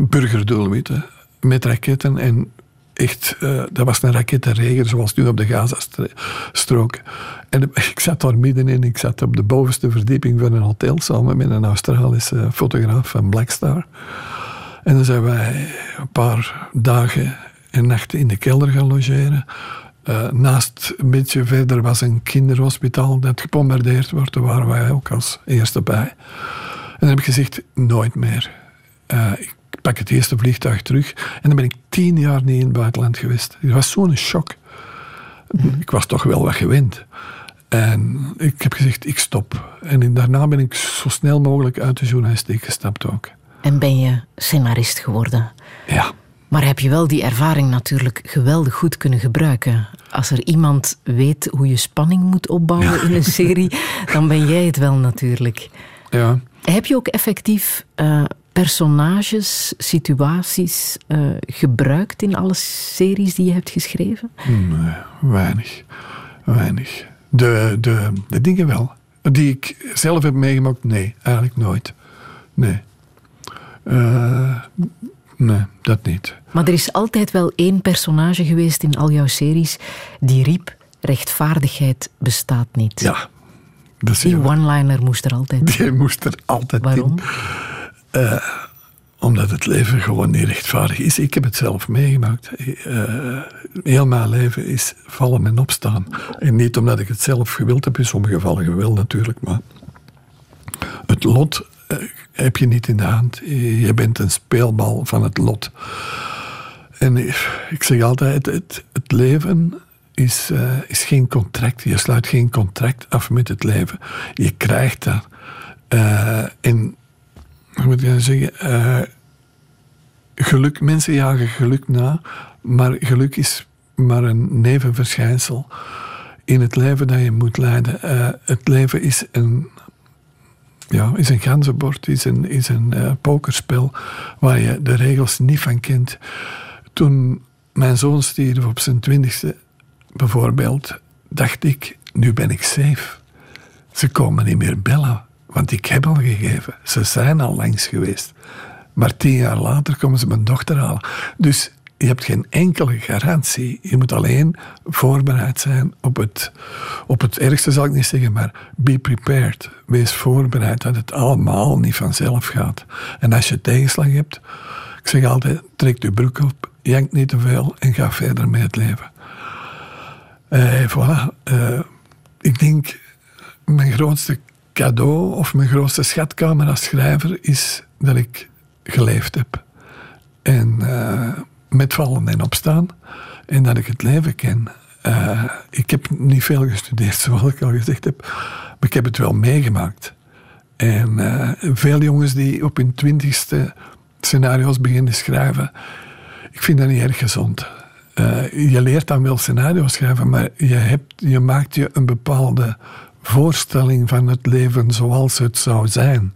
Burgerdoelwitten. Met raketten en echt, uh, dat was een rakettenregen zoals nu op de Gazastrook. En ik zat daar middenin, ik zat op de bovenste verdieping van een hotel samen met een Australische fotograaf van Blackstar. En dan zijn wij een paar dagen en nachten in de kelder gaan logeren. Uh, naast een beetje verder was een kinderhospitaal dat gebombardeerd wordt. Daar waren wij ook als eerste bij. En dan heb ik gezegd, nooit meer. Ik pak het eerste vliegtuig terug. En dan ben ik tien jaar niet in het buitenland geweest. Het was zo'n shock. Mhm. Ik was toch wel wat gewend. En ik heb gezegd, ik stop. En daarna ben ik zo snel mogelijk uit de journalistiek gestapt ook. En ben je scenarist geworden? Ja. Maar heb je wel die ervaring natuurlijk geweldig goed kunnen gebruiken. Als er iemand weet hoe je spanning moet opbouwen in een serie, dan ben jij het wel natuurlijk. Ja. Heb je ook effectief uh, personages, situaties uh, gebruikt in alle series die je hebt geschreven? Nee, weinig. Weinig. De, de, de dingen wel. Die ik zelf heb meegemaakt, nee, eigenlijk nooit. Nee. Uh, nee, dat niet. Maar er is altijd wel één personage geweest in al jouw series die riep: rechtvaardigheid bestaat niet. Ja. Die one-liner moest er altijd Die moest er altijd Waarom? in. Uh, omdat het leven gewoon niet rechtvaardig is. Ik heb het zelf meegemaakt. Uh, heel mijn leven is vallen en opstaan. En niet omdat ik het zelf gewild heb, in sommige gevallen gewild natuurlijk, maar het lot uh, heb je niet in de hand. Je bent een speelbal van het lot. En ik zeg altijd, het, het leven is, is geen contract. Je sluit geen contract af met het leven. Je krijgt dat. en hoe moet ik zeggen? Uh, geluk, mensen jagen geluk na, maar geluk is maar een nevenverschijnsel in het leven dat je moet leiden. Uh, het leven is een, ja, is een ganzenbord, is een, is een uh, pokerspel waar je de regels niet van kent. Toen mijn zoon stierf op zijn twintigste, bijvoorbeeld, dacht ik, nu ben ik safe. Ze komen niet meer bellen. Want ik heb al gegeven. Ze zijn al langs geweest. Maar tien jaar later komen ze mijn dochter halen. Dus je hebt geen enkele garantie. Je moet alleen voorbereid zijn op het, op het ergste, zal ik niet zeggen, maar be prepared. Wees voorbereid dat het allemaal niet vanzelf gaat. En als je tegenslag hebt, ik zeg altijd, trek je broek op, jank niet te veel en ga verder met het leven. Uh, voilà. Uh, ik denk, mijn grootste cadeau of mijn grootste schatkamer als schrijver is dat ik geleefd heb. En uh, met vallen en opstaan. En dat ik het leven ken. Uh, ik heb niet veel gestudeerd, zoals ik al gezegd heb. Maar ik heb het wel meegemaakt. En uh, veel jongens die op hun twintigste scenario's beginnen schrijven. Ik vind dat niet erg gezond. Je leert dan wel scenario's schrijven, maar je, hebt, je maakt je een bepaalde voorstelling van het leven zoals het zou zijn.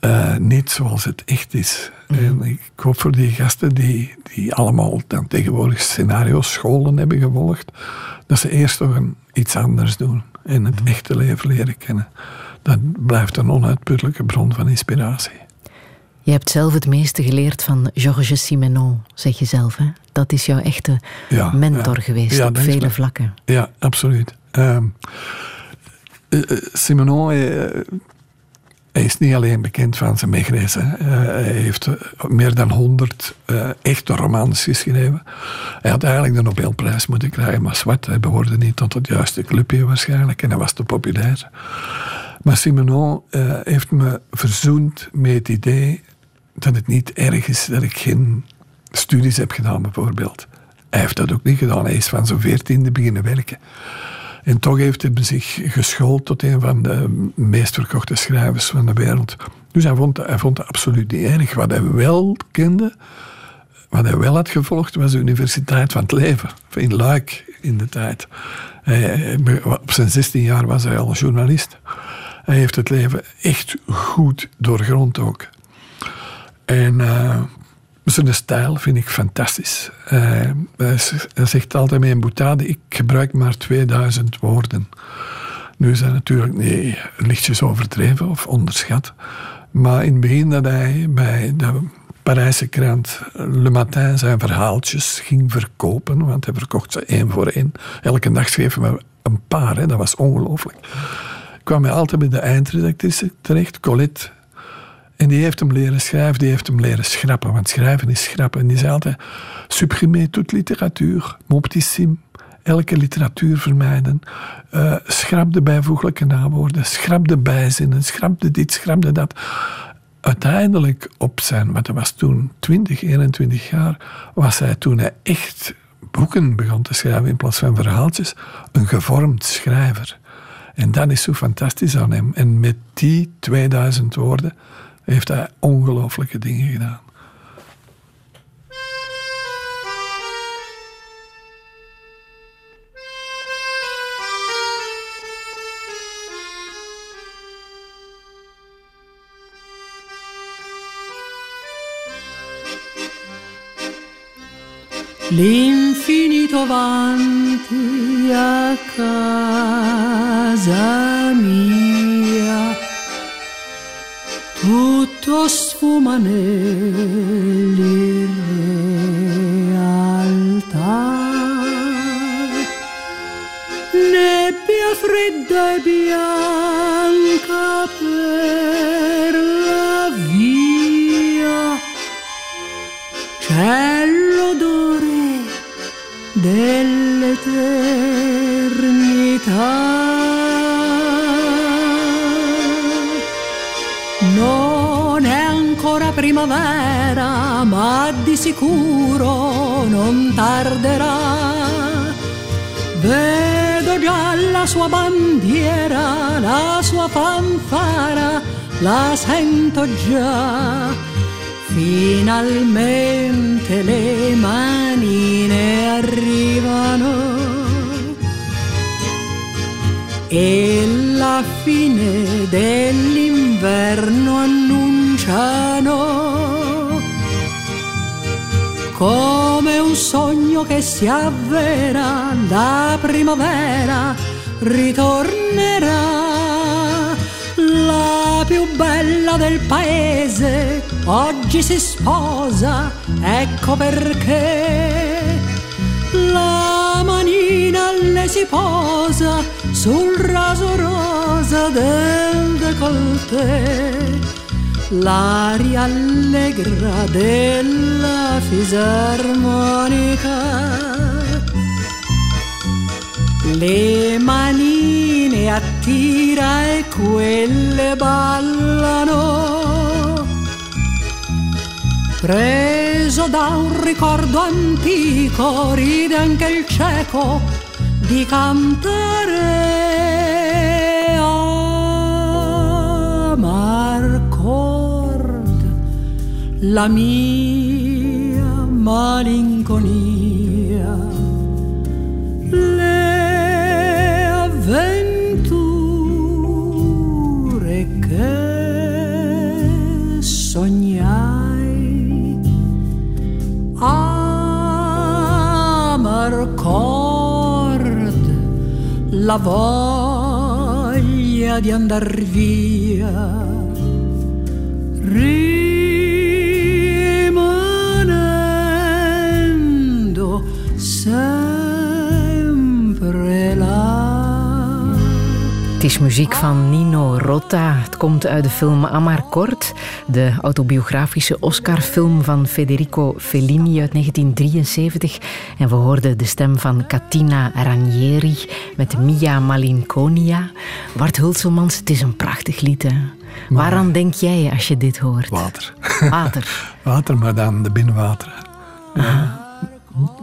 Uh, niet zoals het echt is. Mm. En ik hoop voor die gasten die, die allemaal dan tegenwoordig scenario's, scholen hebben gevolgd, dat ze eerst toch een, iets anders doen en het mm. echte leven leren kennen. Dat blijft een onuitputtelijke bron van inspiratie. Je hebt zelf het meeste geleerd van Georges Simenon, zeg je zelf. Hè? Dat is jouw echte ja, mentor ja. geweest ja, op vele vlakken. Ja, absoluut. Uh, uh, Simenon uh, hij is niet alleen bekend van zijn. Uh, hij heeft meer dan honderd echte romans geschreven. Hij had eigenlijk de Nobelprijs moeten krijgen, maar zwart, hij behoorde niet tot het juiste clubje waarschijnlijk en hij was te populair. Maar Simenon heeft me verzoend met het idee dat het niet erg is dat ik geen studies heb gedaan, bijvoorbeeld. Hij heeft dat ook niet gedaan. Hij is van zo'n veertiende beginnen werken. En toch heeft hij zich geschoold tot een van de meest verkochte schrijvers van de wereld. Dus hij vond, hij vond het absoluut niet erg. Wat hij wel kende, wat hij wel had gevolgd, was de Universiteit van het Leven. In Luik in de tijd. Op zijn 16 jaar was hij al journalist. Hij heeft het leven echt goed doorgrond ook. En uh, zijn stijl vind ik fantastisch. Uh, hij zegt altijd met een ik gebruik maar 2000 woorden. Nu dat natuurlijk niet lichtjes overdreven of onderschat. Maar in het begin dat hij bij de Parijse krant Le Matin zijn verhaaltjes ging verkopen, want hij verkocht ze één voor één. Elke dag schreef hij een paar, hè, dat was ongelooflijk. kwam hij altijd bij de eindredactrice terecht, Colette en die heeft hem leren schrijven, die heeft hem leren schrappen. Want schrijven is schrappen. En die zei altijd, supprimer toute literatuur, moptissime. Elke literatuur vermijden. Uh, schrap de bijvoeglijke naamwoorden, schrap de bijzinnen, schrap de dit, schrap de dat. Uiteindelijk op zijn, wat hij was toen 20, 21 jaar, was hij toen hij echt boeken begon te schrijven in plaats van verhaaltjes, een gevormd schrijver. En dat is zo fantastisch aan hem. En met die 2000 woorden heeft hij ongelooflijke dingen gedaan. L'infinito avanti a casa mia tutto sfuma nell'irrealtà. Nebbia fredda e bianca per la via, c'è l'odore dell'eternità. Primavera, ma di sicuro non tarderà. Vedo già la sua bandiera, la sua fanfara, la sento già. Finalmente le manine arrivano e la fine dell'inverno annunciano come un sogno che si avvera la primavera ritornerà la più bella del paese oggi si sposa, ecco perché la manina le si posa sul raso rosa del décolleté. L'aria allegra della fisarmonica le manine attira e quelle ballano. Preso da un ricordo antico, ride anche il cieco di cantare la mia malinconia. Le avventure che sognai Amarcord la voglia di andar via rimanendo Het is muziek van Nino Rota. Het komt uit de film Amarcord, de autobiografische Oscar-film van Federico Fellini uit 1973. En we hoorden de stem van Katina Ranieri met Mia Malinconia. Bart Hulselmans, het is een prachtig lied. Hè? Waaraan denk jij als je dit hoort? Water. Water. Water, maar dan de binnenwater. Ja.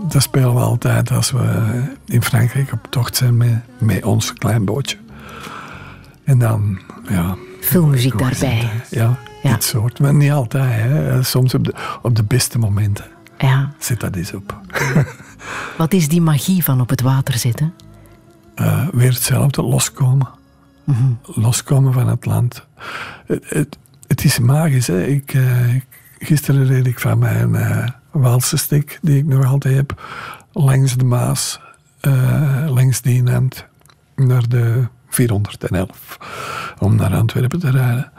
Dat spelen we altijd als we in Frankrijk op tocht zijn met, met ons klein bootje. En dan, ja... Veel muziek gewoon daarbij. Ja, Ja. dit soort. Maar niet altijd. Hè. Soms op de, op de beste momenten Ja. zit dat eens op. Wat is die magie van op het water zitten? Eh, weer hetzelfde, loskomen. Loskomen van het land. Het, het, het is magisch. Hè? Ik, eh, ik- gisteren reed ik van mijn Waalse stik, die ik nog altijd heb, langs de Maas, eh, langs Dienend, naar de 411, om naar Antwerpen te rijden.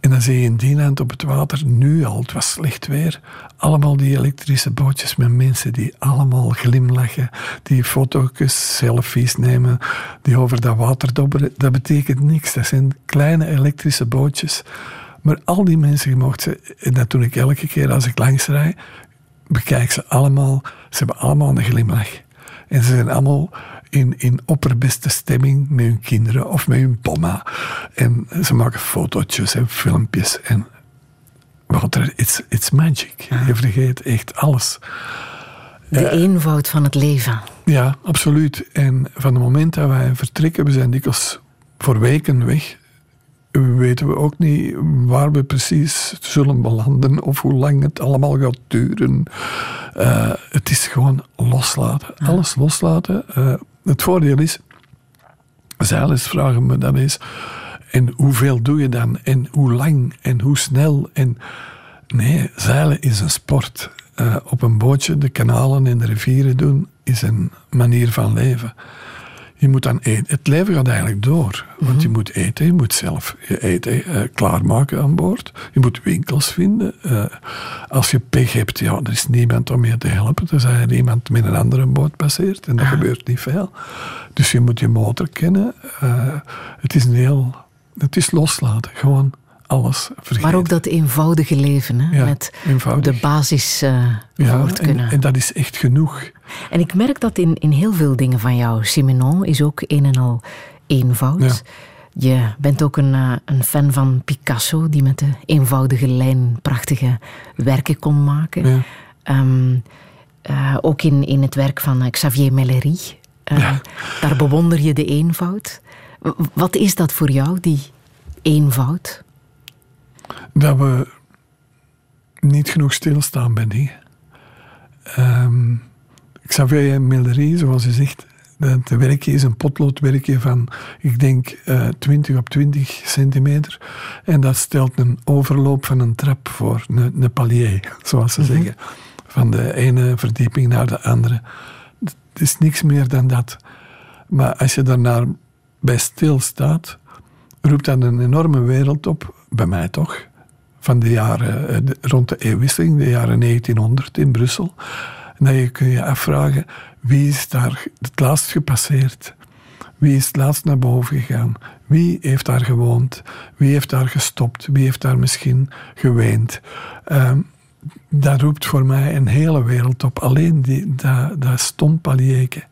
En dan zie je in Dienend op het water, nu al, het was slecht weer, allemaal die elektrische bootjes met mensen die allemaal glimlachen, die foto's, selfies nemen, die over dat water dobberen. Dat betekent niks, dat zijn kleine elektrische bootjes. Maar al die mensen, mocht ze, en dat doe ik elke keer als ik langs rijd, bekijk ze allemaal, ze hebben allemaal een glimlach. En ze zijn allemaal in, in opperbeste stemming met hun kinderen of met hun bomma. En ze maken fotootjes en filmpjes. En Wouter, it's, it's magic. Je vergeet echt alles. De eenvoud van het leven. Ja, absoluut. En van het moment dat wij vertrekken, we zijn dikwijls voor weken weg, weten we ook niet waar we precies zullen belanden of hoe lang het allemaal gaat duren. Eh, het is gewoon loslaten. Alles loslaten. Eh, het voordeel is, zeilers vragen me dan eens, en hoeveel doe je dan? En hoe lang? En hoe snel? En nee, zeilen is een sport. Eh, op een bootje de kanalen en de rivieren doen is een manier van leven. Je moet dan eten. Het leven gaat eigenlijk door. Want je moet eten, je moet zelf je eten eh, klaarmaken aan boord. Je moet winkels vinden. Eh, als je pech hebt, ja, er is niemand om je te helpen. Tenzij er iemand met een andere boot passeert. En dat gebeurt niet veel. Dus je moet je motor kennen. Eh, het is een heel... Het is loslaten. Gewoon alles. Maar ook dat eenvoudige leven, hè? Ja, met eenvoudig. de basis eh ja, voort en, kunnen. en dat is echt genoeg. En ik merk dat in, in heel veel dingen van jou. Simenon is ook een en al eenvoud. Je bent ook een, eh, een fan van Picasso, die met de eenvoudige lijn prachtige werken kon maken. Ehm, eh, ook in, in het werk van Xavier Mellery. Daar bewonder je de eenvoud. Wat is dat voor jou, die eenvoud? Dat we niet genoeg stilstaan bij dingen. Ehm Xavier Millery, zoals je zegt, dat werkje is een potloodwerkje van, ik denk, eh 20 op 20 centimeter. En dat stelt een overloop van een trap voor, een, een palier, zoals ze zeggen. Van de ene verdieping naar de andere. Het is niks meer dan dat. Maar als je daarnaar bij stilstaat, roept dat een enorme wereld op, bij mij toch, van de jaren, eh, rond de eeuwwisseling, de jaren 1900 in Brussel. En je kun je afvragen, wie is daar het laatst gepasseerd? Wie is het laatst naar boven gegaan? Wie heeft daar gewoond? Wie heeft daar gestopt? Wie heeft daar misschien geweend? Ehm, dat roept voor mij een hele wereld op. Alleen die, dat, dat stompalieke.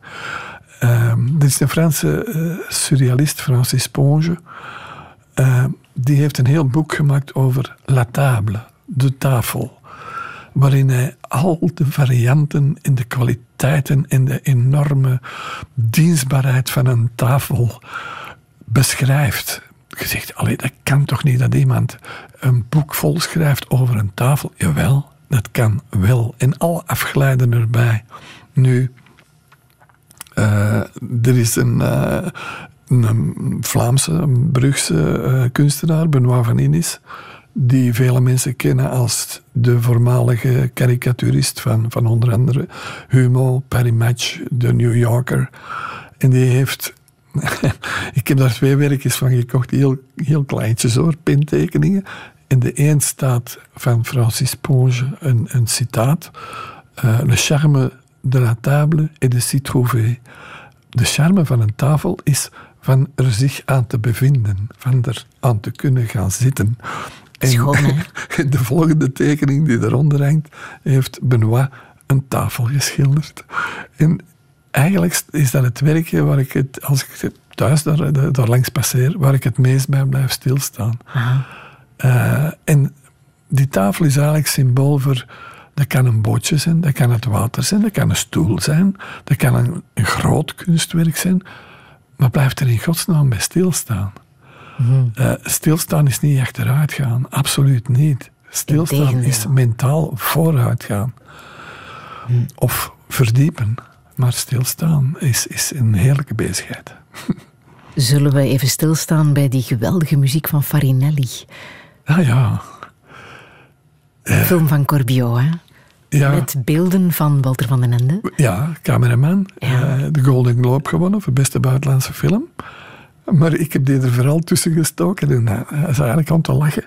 Um, er is een Franse uh, surrealist, Francis Ponge. Die heeft een heel boek gemaakt over la table, de tafel. Waarin hij al de varianten in de kwaliteiten en de enorme dienstbaarheid van een tafel beschrijft. Je zegt, allee, dat kan toch niet dat iemand een boek vol schrijft over een tafel? Jawel, dat kan wel. En alle afgeleiden erbij. Nu, uh, er is een, uh, een Vlaamse, een Brugse uh, kunstenaar, Benoit van Innis, die vele mensen kennen als de voormalige karikaturist van, van onder andere Humo, Perry Match, de New Yorker. En die heeft ik heb daar twee werkjes van gekocht, heel, heel kleintjes hoor, pintekeningen. In de een staat van Francis Ponge een, een citaat. Uh, le charme de la table et de s'y trouver. De charme van een tafel is van er zich aan te bevinden, van er aan te kunnen gaan zitten. En de volgende tekening die eronder hangt, heeft Benoit een tafel geschilderd. En eigenlijk is dat het werkje waar ik het, als ik thuis daar, daar langs passeer, waar ik het meest bij blijf stilstaan. Uh, en die tafel is eigenlijk symbool voor. Dat kan een bootje zijn, dat kan het water zijn, dat kan een stoel zijn, dat kan een, een groot kunstwerk zijn. Maar blijf er in godsnaam bij stilstaan. Mm uh, stilstaan is niet achteruit gaan, absoluut niet. Stilstaan is mentaal vooruit gaan. Mm. Of verdiepen. Maar stilstaan is, is een heerlijke bezigheid. Zullen we even stilstaan bij die geweldige muziek van Farinelli? Ah ja. De film van Corbiot, hè? Ja. Met beelden van Walter van den Ende. Ja, cameraman. Ja. Uh, de Golden Globe gewonnen voor beste buitenlandse film. Maar ik heb die er vooral tussen gestoken. En uh, dat is eigenlijk om te lachen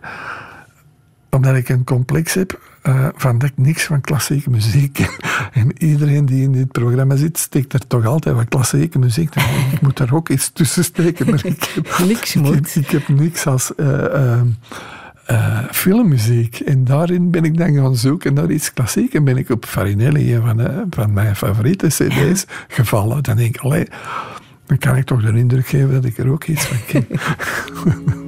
omdat ik een complex heb uh, van dat ik niks van klassieke muziek En iedereen die in dit programma zit, steekt er toch altijd wat klassieke muziek. ik moet daar ook iets tussen steken. Maar ik heb, niks moet. Ik, heb niks als uh, uh, filmmuziek. En daarin ben ik dan gaan zoeken naar iets klassiek. En ben ik op Farinelli, een van, van mijn favoriete cd's, gevallen. Dan denk ik, allee, dan kan ik toch de indruk geven dat ik er ook iets van ken.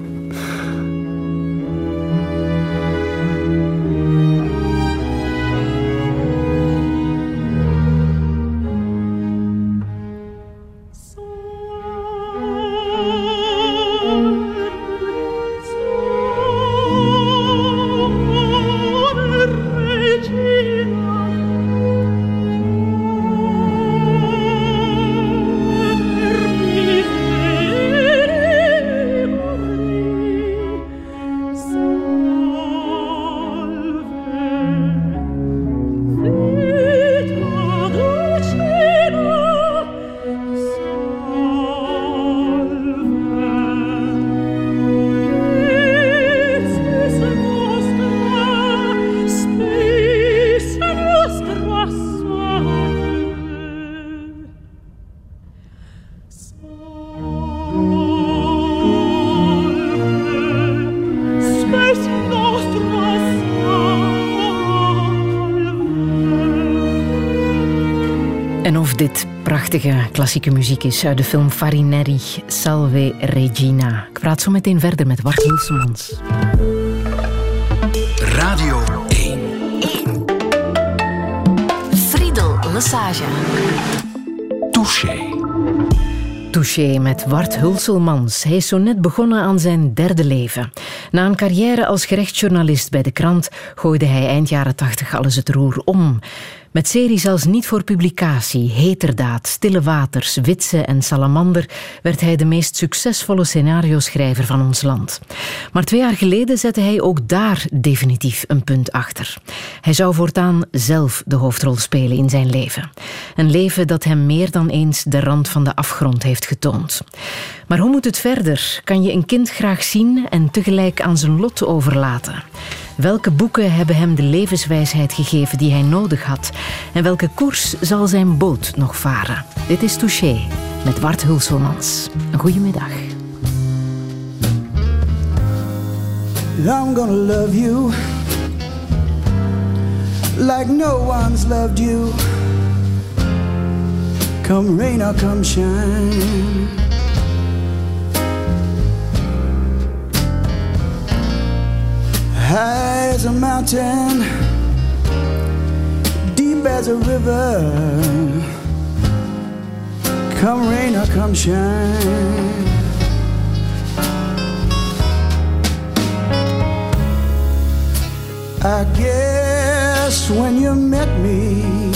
prachtige klassieke muziek is uit de film Farinelli, Salve Regina. Ik praat zo meteen verder met Bart Hilsemans. Radio 1. 1. Friedel Lesage. Touché. Touché met Wart Hulselmans. Hij is zo net begonnen aan zijn derde leven. Na een carrière als gerechtsjournalist bij de krant gooide hij eind jaren tachtig alles het roer om. Met series als Niet voor publicatie, Heterdaad, Stille Waters, Witse en Salamander werd hij de meest succesvolle scenario-schrijver van ons land. Maar twee jaar geleden zette hij ook daar definitief een punt achter. Hij zou voortaan zelf de hoofdrol spelen in zijn leven. Een leven dat hem meer dan eens de rand van de afgrond heeft getoond. Maar hoe moet het verder? Kan je een kind graag zien en tegelijk aan zijn lot overlaten? Welke boeken hebben hem de levenswijsheid gegeven die hij nodig had? En welke koers zal zijn boot nog varen? Dit is Touché met Bart Hulselmans. Een goede middag. I'm gonna love you like no one's loved you. Come rain or come shine. High as a mountain, deep as a river. Come rain or come shine. I guess when you met me,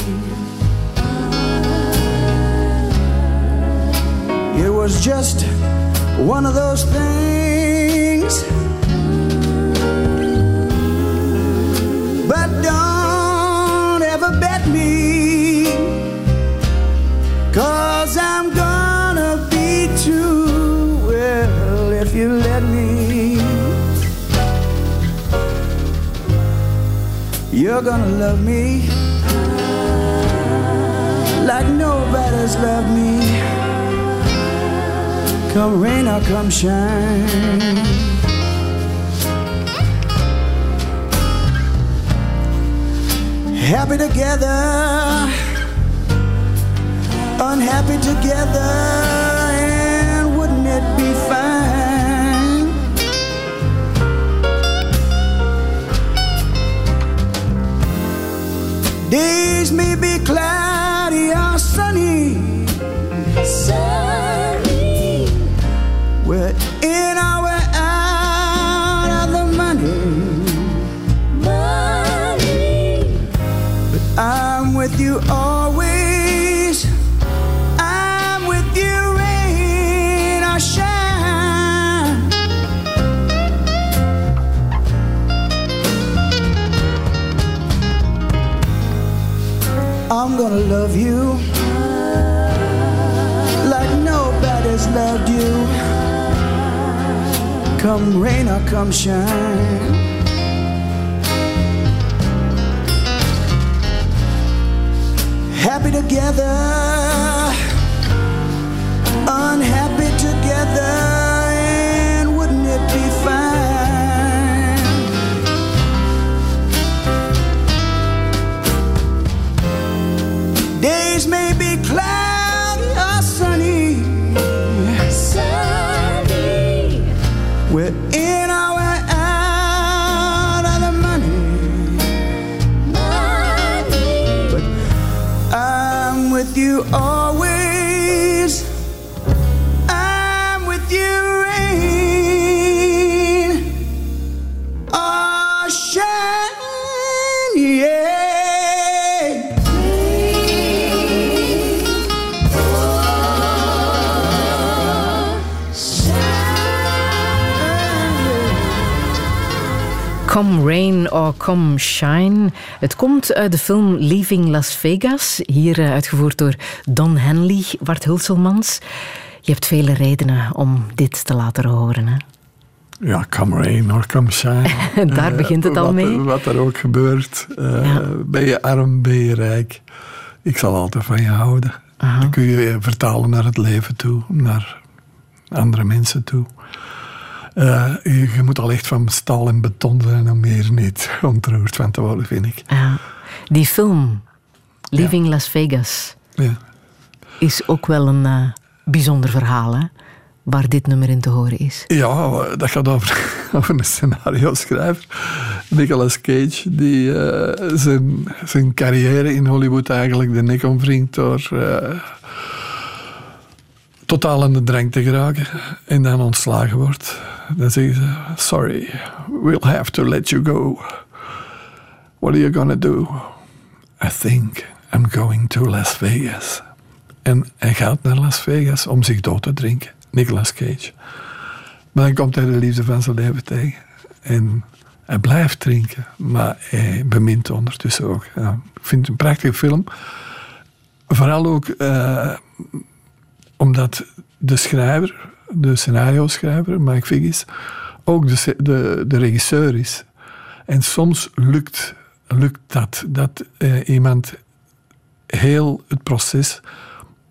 it was just one of those things. Don't ever bet me, cause I'm gonna be too well if you let me. You're gonna love me like nobody's loved me. Come rain or come shine. Happy together, unhappy together, and wouldn't it be fine? Days may be cloudy I'm gonna love you like nobody's loved you. Come rain or come shine. Happy together, Come Rain or Come Shine. Het komt uit de film Leaving Las Vegas, hier eh, uitgevoerd door Don Henley, Bart Hulselmans. Je hebt vele redenen om dit te laten horen. Hè? Ja, come rain or come shine. Daar Eh, begint het al wat, mee. Wat er ook gebeurt. Eh, Ja. Ben je arm, ben je rijk. Ik zal altijd van je houden. Dat kun je vertalen naar het leven toe, naar andere mensen toe. Eh, je, je moet al echt van stal en beton zijn om meer niet ontroerd van te worden, vind ik. Ja. Die film, Leaving Las Vegas, Ja. is ook wel een eh, bijzonder verhaal, hè? waar dit nummer in te horen is. Ja, dat gaat over, over een scenario schrijver. Nicolas Cage, die eh, zijn, zijn carrière in Hollywood eigenlijk de nek omwringt door totaal aan de drank te geraken en dan ontslagen wordt. Dan zeggen ze, sorry, we'll have to let you go. What are you gonna do? I think I'm going to Las Vegas. En hij gaat naar Las Vegas om zich dood te drinken. Nicolas Cage. Maar dan komt hij de liefde van zijn leven tegen. En hij blijft drinken, maar hij bemint ondertussen ook. Ik vind het een prachtige film. Vooral ook eh, omdat de schrijver, de scenario-schrijver, Mike Figgis, ook de, de, de regisseur is. En soms lukt, lukt dat, dat eh, iemand heel het proces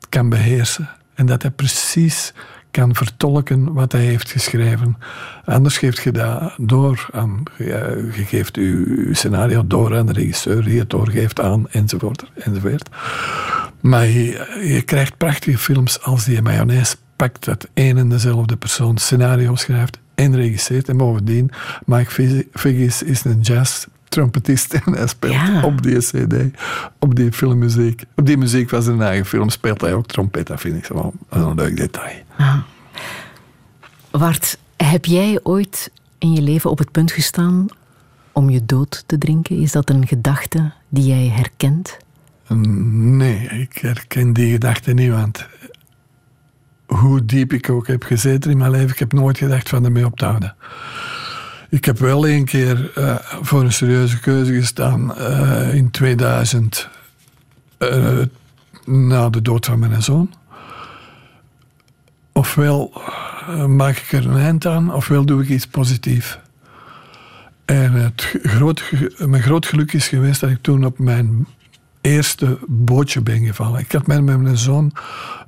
kan beheersen. En dat hij precies kan vertolken wat hij heeft geschreven. Anders geeft je dat door aan, je geeft je scenario door aan de regisseur, die het doorgeeft aan, enzovoort, enzovoort. Maar je, je krijgt prachtige films als die mayonaise pakt dat één en dezelfde persoon scenario schrijft en regisseert. En bovendien, Mike Figgis is een jazz trompetist en hij speelt op die cd, op die filmmuziek. Op die muziek van zijn eigen film speelt hij ook trompet. Dat vind ik zo een leuk detail. Ah. Wart, heb jij ooit in je leven op het punt gestaan om je dood te drinken? Is dat een gedachte die jij herkent? Nee, ik herken die gedachte niet, want hoe diep ik ook heb gezeten in mijn leven, ik heb nooit gedacht van ermee op te houden. Ik heb wel een keer uh, voor een serieuze keuze gestaan uh, in 2000, uh, eh, na de dood van mijn zoon. Ofwel maak ik er een eind aan, ofwel doe ik iets positiefs. En het groot, mijn groot geluk is geweest dat ik toen op mijn eerste bootje ben gevallen. Ik had met mijn zoon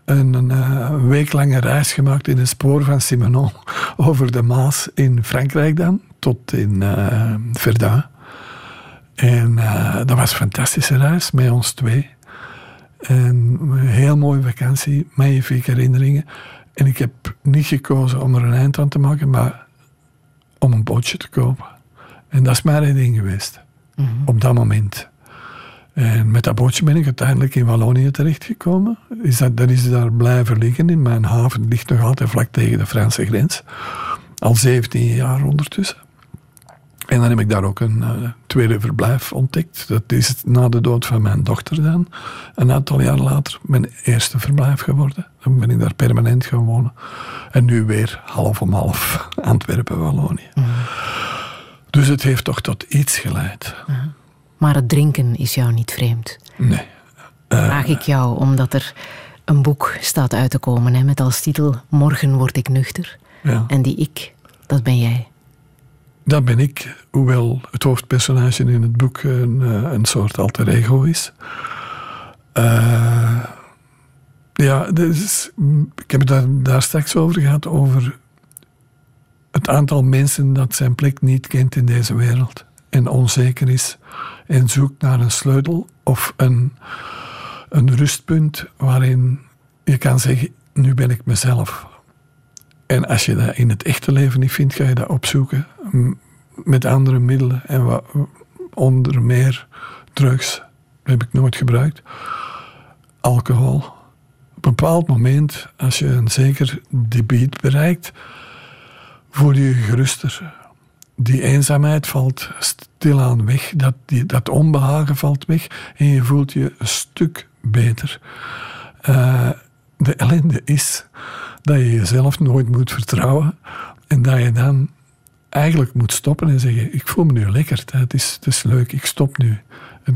een, een uh, weeklange reis gemaakt in het spoor van Simenon over de Maas in Frankrijk dan, tot in uh, Verdun. En uh, dat was een fantastische reis met ons twee. En een heel mooie vakantie, magnifieke herinneringen. En ik heb niet gekozen om er een eind aan te maken, maar om een bootje te kopen. En dat is mijn ding geweest. Mm -hmm. Op dat moment. En met dat bootje ben ik uiteindelijk in Wallonië terechtgekomen. Is dat, dat is daar blijven liggen. In mijn haven ligt nog altijd vlak tegen de Franse grens. Al 17 jaar ondertussen. En dan heb ik daar ook een uh, tweede verblijf ontdekt. Dat is na de dood van mijn dochter dan. Een aantal jaar later mijn eerste verblijf geworden. Dan ben ik daar permanent gaan wonen. En nu weer half om half Antwerpen, Wallonië. Mm. Dus het heeft toch tot iets geleid. Mm. Maar het drinken is jou niet vreemd. Nee. Uh, Vraag ik jou omdat er een boek staat uit te komen hè, met als titel Morgen word ik nuchter. Ja. En die ik, dat ben jij. Dat ben ik, hoewel het hoofdpersonage in het boek een, eh, een soort alter ego is. Uh, ja, dus, ik heb het daar, daar straks over gehad, over het aantal mensen dat zijn plek niet kent in deze wereld en onzeker is en zoekt naar een sleutel of een, een rustpunt waarin je kan zeggen: Nu ben ik mezelf. En als je dat in het echte leven niet vindt, ga je dat opzoeken met andere middelen en wat, onder meer drugs. Heb ik nooit gebruikt. Alcohol. Op een bepaald moment, als je een zeker debiet bereikt, voel je je geruster die eenzaamheid valt stilaan weg. Dat, die, dat onbehagen valt weg. En je voelt je een stuk beter. Uh, de ellende is dat je jezelf nooit moet vertrouwen. En dat je dan eigenlijk moet stoppen en zeggen: Ik voel me nu lekker. Het is, het is leuk, ik stop nu.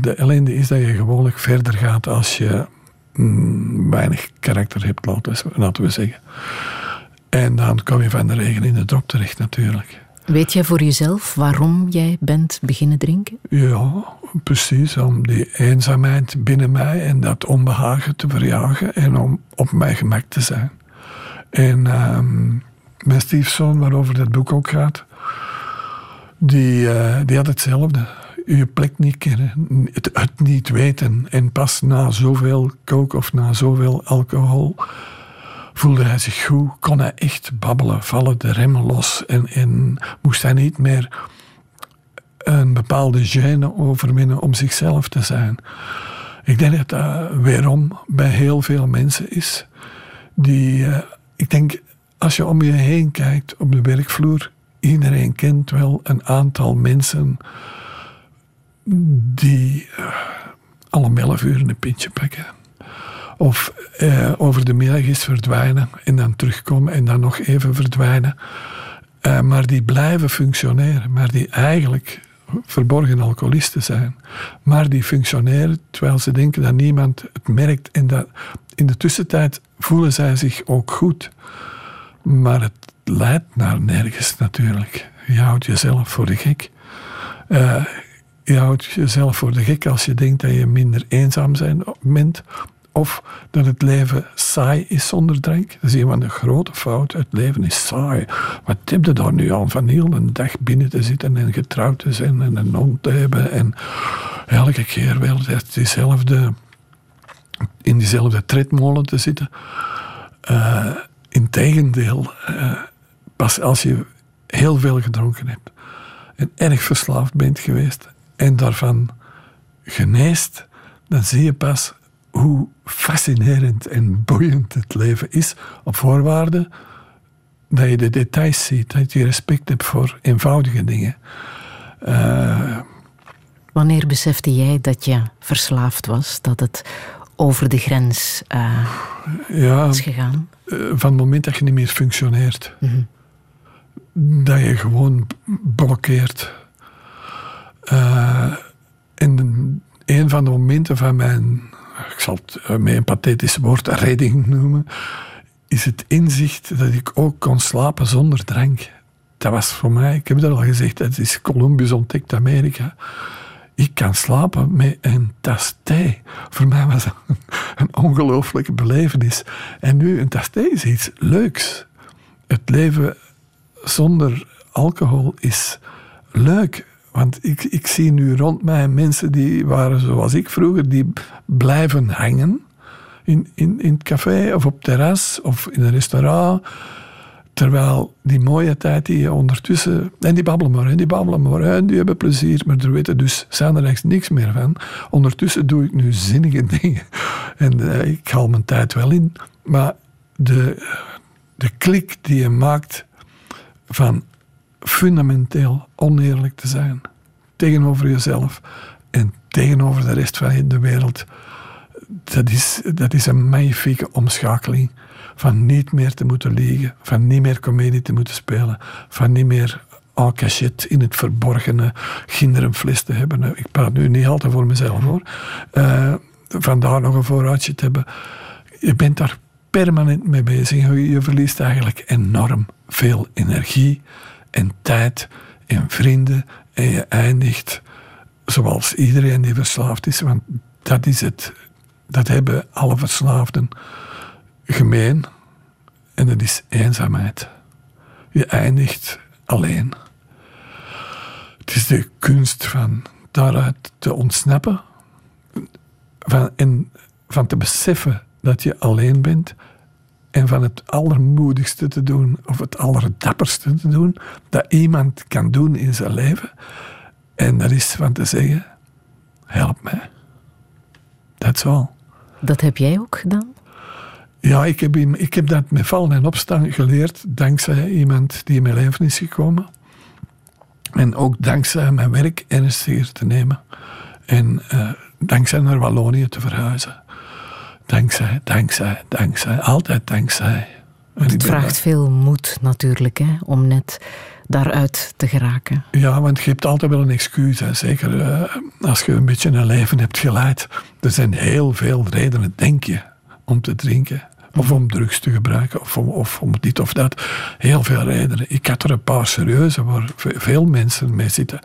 De ellende is dat je gewoonlijk verder gaat als je mm, weinig karakter hebt, laten we zeggen. En dan kom je van de regen in de drop terecht, natuurlijk. Weet jij voor jezelf waarom jij bent beginnen drinken? Ja, precies. Om die eenzaamheid binnen mij en dat onbehagen te verjagen en om op mijn gemak te zijn. En um, mijn stiefzoon, waarover dat boek ook gaat, die, uh, die had hetzelfde. Je plek niet kennen, het, het niet weten. En pas na zoveel kook of na zoveel alcohol voelde hij zich goed, kon hij echt babbelen, vallen de remmen los en, en moest hij niet meer een bepaalde gêne overwinnen om zichzelf te zijn. Ik denk dat dat weerom bij heel veel mensen is. Die, uh, ik denk, als je om je heen kijkt op de werkvloer, iedereen kent wel een aantal mensen die uh, al om elf een pintje pakken. Of eh, over de middag eens verdwijnen en dan terugkomen en dan nog even verdwijnen. Eh, maar die blijven functioneren, maar die eigenlijk verborgen alcoholisten zijn. Maar die functioneren terwijl ze denken dat niemand het merkt. En dat in de tussentijd voelen zij zich ook goed. Maar het leidt naar nergens natuurlijk. Je houdt jezelf voor de gek. Uh, je houdt jezelf voor de gek als je denkt dat je minder eenzaam bent. Of dat het leven saai is zonder drank. Dat is een van de grote fouten. Het leven is saai. Wat heb je daar nu aan van heel een dag binnen te zitten en getrouwd te zijn en een hond te hebben en elke keer wel diezelfde, in diezelfde tredmolen te zitten? Uh, Integendeel, uh, pas als je heel veel gedronken hebt en erg verslaafd bent geweest en daarvan geneest, dan zie je pas hoe fascinerend en boeiend het leven is, op voorwaarde dat je de details ziet, dat je respect hebt voor eenvoudige dingen. Uh, Wanneer besefte jij dat je verslaafd was, dat het over de grens uh, ja, is gegaan? Uh, van het moment dat je niet meer functioneert, mm -hmm. dat je gewoon blokkeert. en een van de momenten van mijn ik zal het eh, met een pathetisch woord redding noemen, is het inzicht dat ik ook kon slapen zonder drank. Dat was voor mij, ik heb het al gezegd, het is Columbus ontdekt Amerika. Ik kan slapen met een tas. Voor mij was dat een ongelooflijke belevenis. En nu, een tas is iets leuks. Het leven zonder alcohol is leuk. Want ik, ik zie nu rond mij mensen die waren zoals ik vroeger, die blijven hangen in, in, in het café of op het terras of in een restaurant. Terwijl die mooie tijd die je ondertussen. En die babbelen maar, die babbelen maar, die hebben plezier, maar er weten dus er echt niks meer van. Ondertussen doe ik nu zinnige dingen. En uh, ik haal mijn tijd wel in. Maar de, de klik die je maakt van fundamenteel oneerlijk te zijn tegenover jezelf en tegenover de rest van de wereld. Dat is, dat is een magnifieke omschakeling van niet meer te moeten liegen, van niet meer comedie te moeten spelen, van niet meer en cachette in het verborgene kinderenfles te hebben. Ik praat nu niet altijd voor mezelf hoor. Uh, van daar nog een voorraadje te hebben. Je bent daar permanent mee bezig. Je verliest eigenlijk enorm veel energie en tijd en vrienden. En je eindigt zoals iedereen die verslaafd is, want dat is het. Dat hebben alle verslaafden gemeen. En dat is eenzaamheid. Je eindigt alleen. Het is de kunst van daaruit te ontsnappen van, en van te beseffen dat je alleen bent en van het allermoedigste te doen, of het allerdapperste te doen, dat iemand kan doen in zijn leven. En dat is van te zeggen: help mij. Dat all. Dat heb jij ook gedaan? Ja, ik heb, ik heb dat met vallen en opstaan geleerd dankzij iemand die in mijn leven is gekomen. En ook dankzij mijn werk ernstiger te nemen. En uh, dankzij naar Wallonië te verhuizen. Dankzij, dankzij, dankzij. Altijd dankzij. het vraagt veel moed natuurlijk, hè, om net daaruit te geraken. Ja, want je hebt altijd wel een excuus. Hè. Zeker uh, als je een beetje een leven hebt geleid. Er zijn heel veel redenen, denk je, om te drinken. Of om drugs te gebruiken, of om, of om dit of dat. Heel veel redenen. Ik had er een paar serieuze waar veel mensen mee zitten.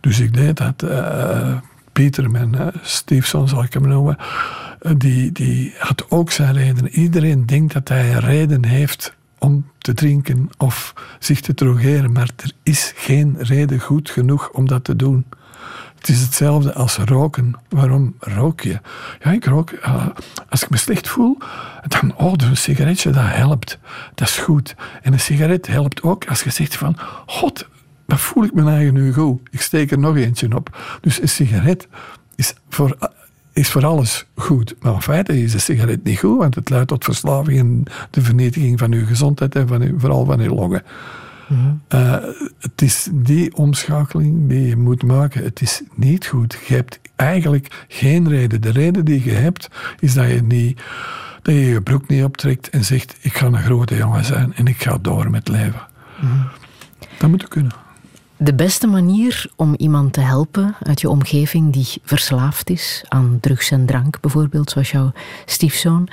Dus ik deed dat. Uh, Pieter, mijn uh, stiefzoon zal ik hem noemen die, die had ook zijn reden. Iedereen denkt dat hij een reden heeft om te drinken of zich te drogeren, maar er is geen reden goed genoeg om dat te doen. Het is hetzelfde als roken. Waarom rook je? Ja, ik rook. Uh, als ik me slecht voel, dan, oh, een sigaretje, dat helpt. Dat is goed. En een sigaret helpt ook als je zegt van, god, wat voel ik me eigen nu goed? Ik steek er nog eentje op. Dus een sigaret is voor is voor alles goed. Maar in feite is de sigaret niet goed, want het leidt tot verslaving en de vernietiging van uw gezondheid en van uw, vooral van uw longen. Eh, het is die omschakeling die je moet maken. Het is niet goed. Je hebt eigenlijk geen reden. De reden die je hebt, is dat je, niet, dat je je broek niet optrekt en zegt: Ik ga een grote jongen zijn en ik ga door met leven. Dat moet je kunnen. De beste manier om iemand te helpen uit je omgeving die verslaafd is aan drugs en drank, bijvoorbeeld, zoals jouw stiefzoon,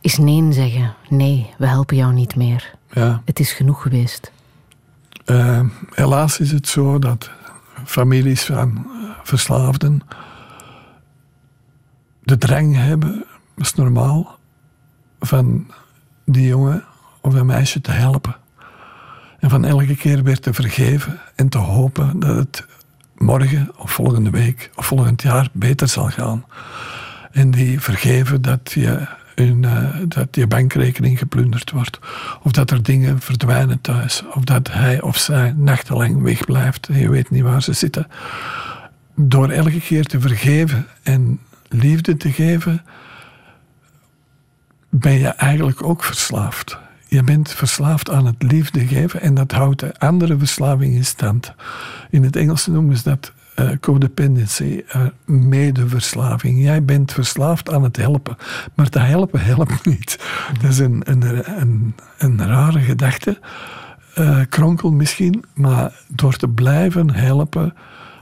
is nee zeggen. Nee, we helpen jou niet meer. Ja. Het is genoeg geweest. Eh, helaas is het zo dat families van eh, verslaafden de drang hebben, dat is normaal, van die jongen of dat meisje te helpen. En van elke keer weer te vergeven en te hopen dat het morgen of volgende week of volgend jaar beter zal gaan. En die vergeven dat je, eh, dat je bankrekening geplunderd wordt. Of dat er dingen verdwijnen thuis. Of dat hij of zij nachtenlang wegblijft en je weet niet waar ze zitten. Door elke keer te vergeven en liefde te geven, ben je eigenlijk ook verslaafd. Je bent verslaafd aan het liefde geven en dat houdt de andere verslaving in stand. In het Engels noemen ze dat eh, codependency, uh, medeverslaving. Jij bent verslaafd aan het helpen, maar te helpen helpt niet. Dat is een, een, een, een rare gedachte, uh, kronkel misschien, maar door te blijven helpen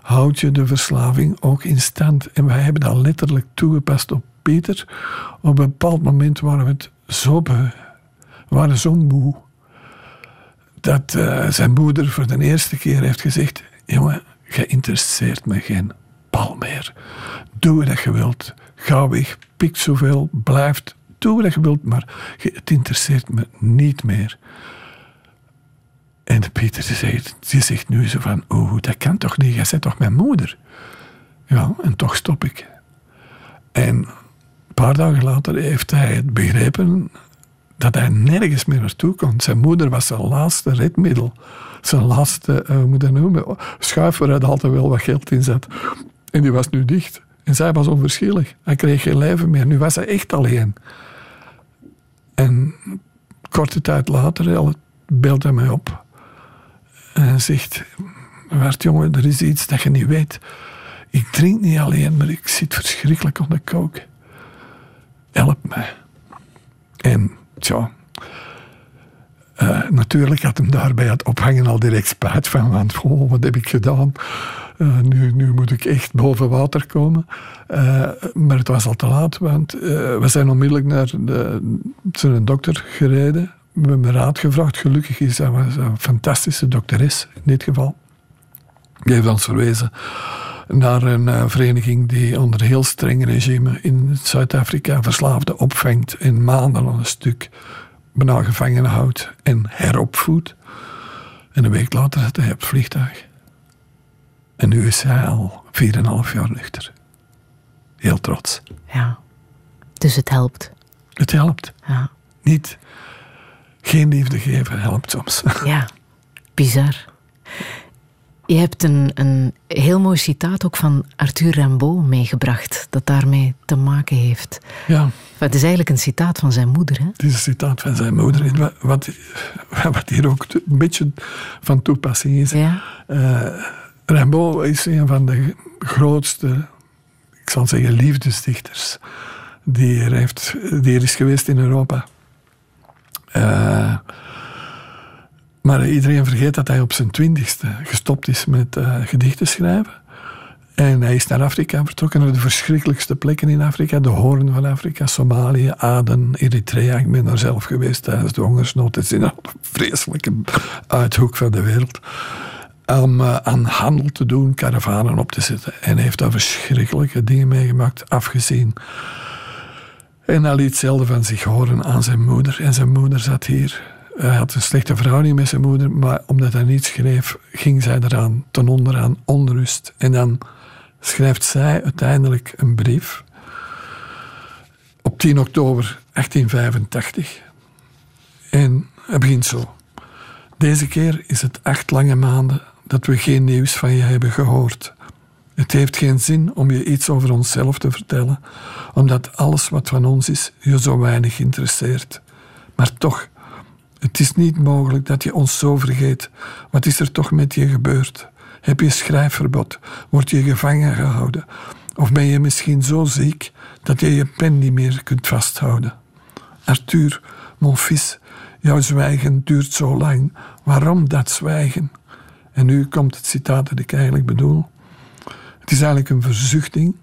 houd je de verslaving ook in stand. En wij hebben dat letterlijk toegepast op Peter. Op een bepaald moment waren we het zo beu, waren zo moe, dat uh, zijn moeder voor de eerste keer heeft gezegd: Jongen, je interesseert me geen bal meer. Doe wat je wilt. Ga weg, pik zoveel, blijf. Doe wat je wilt, maar het interesseert me niet meer. En Pieter die zegt, die zegt nu zo van, oh, dat kan toch niet, jij bent toch mijn moeder? Ja, en toch stop ik. En een paar dagen later heeft hij het begrepen dat hij nergens meer naartoe kon. Zijn moeder was zijn laatste redmiddel. Zijn laatste, uh, hoe moet dat noemen, schuif waar hij altijd wel wat geld in zat. En die was nu dicht. En zij was onverschillig. Hij kreeg geen leven meer. Nu was hij echt alleen. En korte tijd later belt hij mij op. En zegt, Wart jongen, er is iets dat je niet weet. Ik drink niet alleen, maar ik zit verschrikkelijk onder kook. Help mij. En tja, uh, natuurlijk had hem daarbij het ophangen al direct spijt van, want oh, wat heb ik gedaan? Uh, nu, nu moet ik echt boven water komen. Uh, maar het was al te laat, want we zijn onmiddellijk naar de, zijn dokter gereden. We hebben raad gevraagd. Gelukkig is was een fantastische dokteres in dit geval. Die heeft ons verwezen naar een vereniging die onder heel streng regime in Zuid-Afrika verslaafden opvangt en maanden aan een stuk bijna gevangen houdt en heropvoedt. En een week later zat hij op het vliegtuig. En nu is hij al 4,5 jaar nuchter. Heel trots. Ja, dus het helpt. Het helpt. Ja. Niet geen liefde geven helpt soms. Ja, bizar. Je hebt een, een heel mooi citaat ook van Arthur Rimbaud meegebracht, dat daarmee te maken heeft. Ja. Het is eigenlijk een citaat van zijn moeder. Hè? Het is een citaat van zijn moeder. Wat, wat hier ook een beetje van toepassing is. Ja. Uh, Rimbaud is een van de grootste, ik zal zeggen, liefdesdichters die er, heeft, die er is geweest in Europa. Uh, maar iedereen vergeet dat hij op zijn twintigste gestopt is met uh, gedichten schrijven. En hij is naar Afrika vertrokken, naar de verschrikkelijkste plekken in Afrika. De Hoorn van Afrika, Somalië, Aden, Eritrea. Ik ben daar zelf geweest tijdens de hongersnood. Het is een vreselijke uithoek van de wereld. Om uh, aan handel te doen, karavanen op te zetten. En heeft daar verschrikkelijke dingen meegemaakt, afgezien. En hij liet zelden van zich horen aan zijn moeder. En zijn moeder zat hier hij had een slechte verhouding met zijn moeder, maar omdat hij niet schreef, ging zij eraan ten onder aan onrust. En dan schrijft zij uiteindelijk een brief op 10 oktober 1885. En het begint zo. Deze keer is het acht lange maanden dat we geen nieuws van je hebben gehoord. Het heeft geen zin om je iets over onszelf te vertellen, omdat alles wat van ons is je zo weinig interesseert. Maar toch, Het is niet mogelijk dat je ons zo vergeet. Wat is er toch met je gebeurd? Heb je schrijfverbod? Word je gevangen gehouden? Of ben je misschien zo ziek dat je je pen niet meer kunt vasthouden? Arthur, mon fils, jouw zwijgen duurt zo lang. Waarom dat zwijgen? En nu komt het citaat dat ik eigenlijk bedoel. Het is eigenlijk een verzuchting.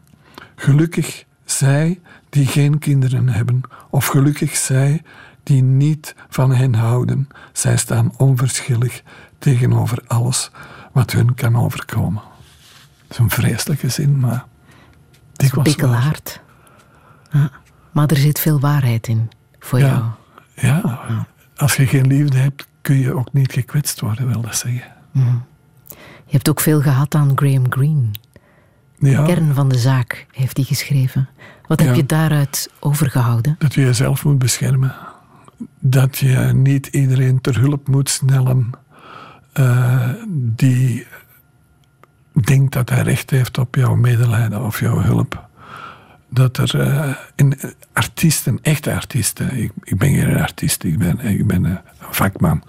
Gelukkig zij die geen kinderen hebben, of gelukkig zij die niet van hen houden. Zij staan onverschillig tegenover alles wat hun kan overkomen. Dat is een vreselijke zin, maar. Bikkelhard. Ja. Maar er zit veel waarheid in voor jou. Ja, als je geen liefde hebt, kun je ook niet gekwetst worden, wil dat zeggen. Je hebt ook veel gehad aan Graham Greene. Ja, Kern van de zaak heeft hij geschreven. Wat Ja. heb je daaruit overgehouden? dat je jezelf moet beschermen. Dat je niet iedereen ter hulp moet snellen eh, die denkt dat hij recht heeft op jouw medelijden of jouw hulp. Dat er eh, in artiesten, echte artiesten, ik, ik ben geen artiest, ik ben, ik ben een vakman.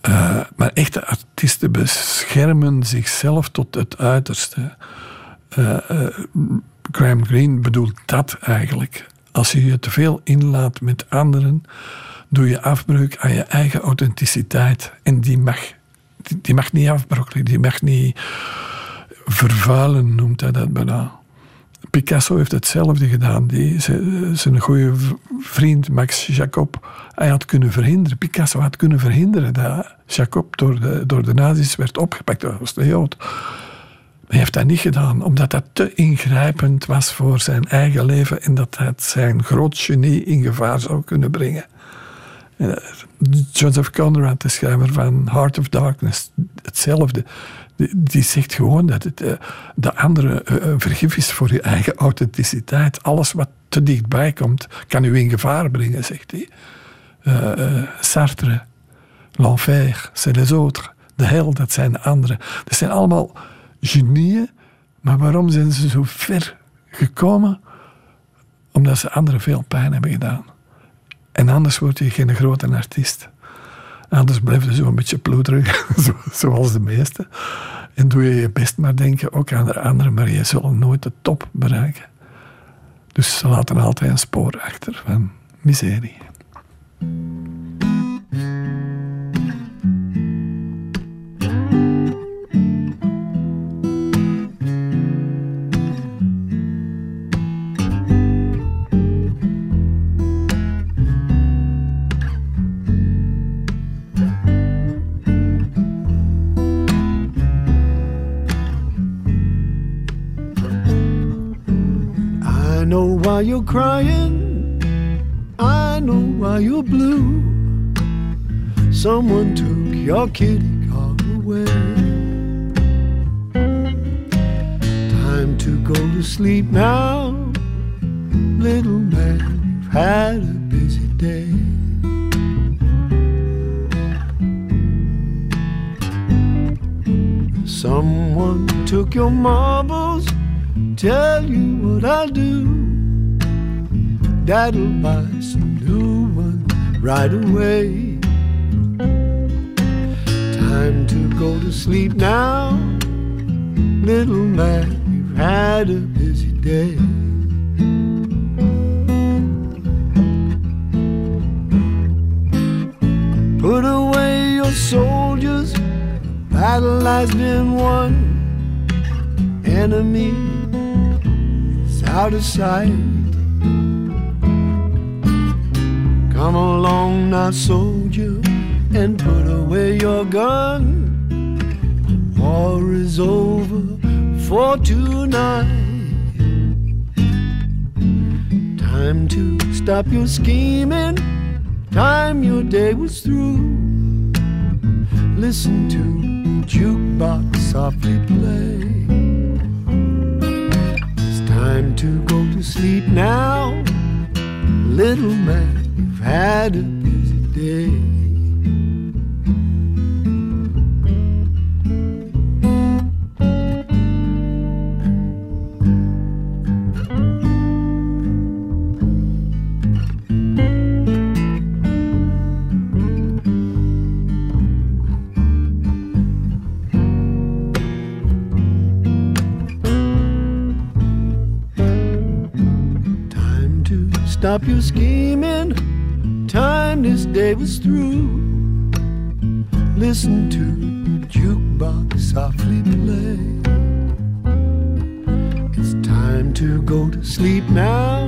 Eh, maar echte artiesten beschermen zichzelf tot het uiterste. Eh, eh, Graham Greene bedoelt dat eigenlijk. Als je je te veel inlaat met anderen, doe je afbreuk aan je eigen authenticiteit. En die mag, die, mag niet afbrokkelen, die mag niet vervuilen, noemt hij dat bijna. Picasso heeft hetzelfde gedaan. Die, zijn goede vriend Max Jacob, hij had kunnen verhinderen. Picasso had kunnen verhinderen dat Jacob door de, door de nazi's werd opgepakt. Dat was de Jood. Maar hij heeft dat niet gedaan, omdat dat te ingrijpend was voor zijn eigen leven en dat het zijn groot genie in gevaar zou kunnen brengen. Eh, Joseph Conrad, de schrijver van Heart of Darkness, hetzelfde. Die, zegt gewoon dat het, eh, de andere eh, vergif is voor je eigen authenticiteit. Alles wat te dichtbij komt, kan u in gevaar brengen, zegt hij. Sartre, l'enfer, c'est les autres. De hel, dat zijn de anderen. Dat zijn allemaal genieën, maar waarom zijn ze zo ver gekomen? Omdat ze anderen veel pijn hebben gedaan. En anders word je geen grote artiest. Anders blijf je zo een beetje ploeterig, zo- zoals de meesten. En doe je je best maar denken ook aan de anderen, maar je zult nooit de top bereiken. Dus ze laten altijd een spoor achter van miserie. Know why you're crying. I know why you're blue. Someone took your kitty car away. Time to go to sleep now. Little man, you've had a busy day. Someone took your marbles. Tell you what I'll do. Dad'll buy some new ones right away. Time to go to sleep now. Little man, you've had a busy day. Put away your soldiers, battle has been won. Enemy out of sight. Come along now, soldier, and put away your gun. War is over for tonight. Time to stop your scheming. Time your day was through. Listen to jukebox softly play. Time to go to sleep now. Little man, you've had a busy day. Stop your scheming. Time this day was through. Listen to the jukebox softly play. It's time to go to sleep now.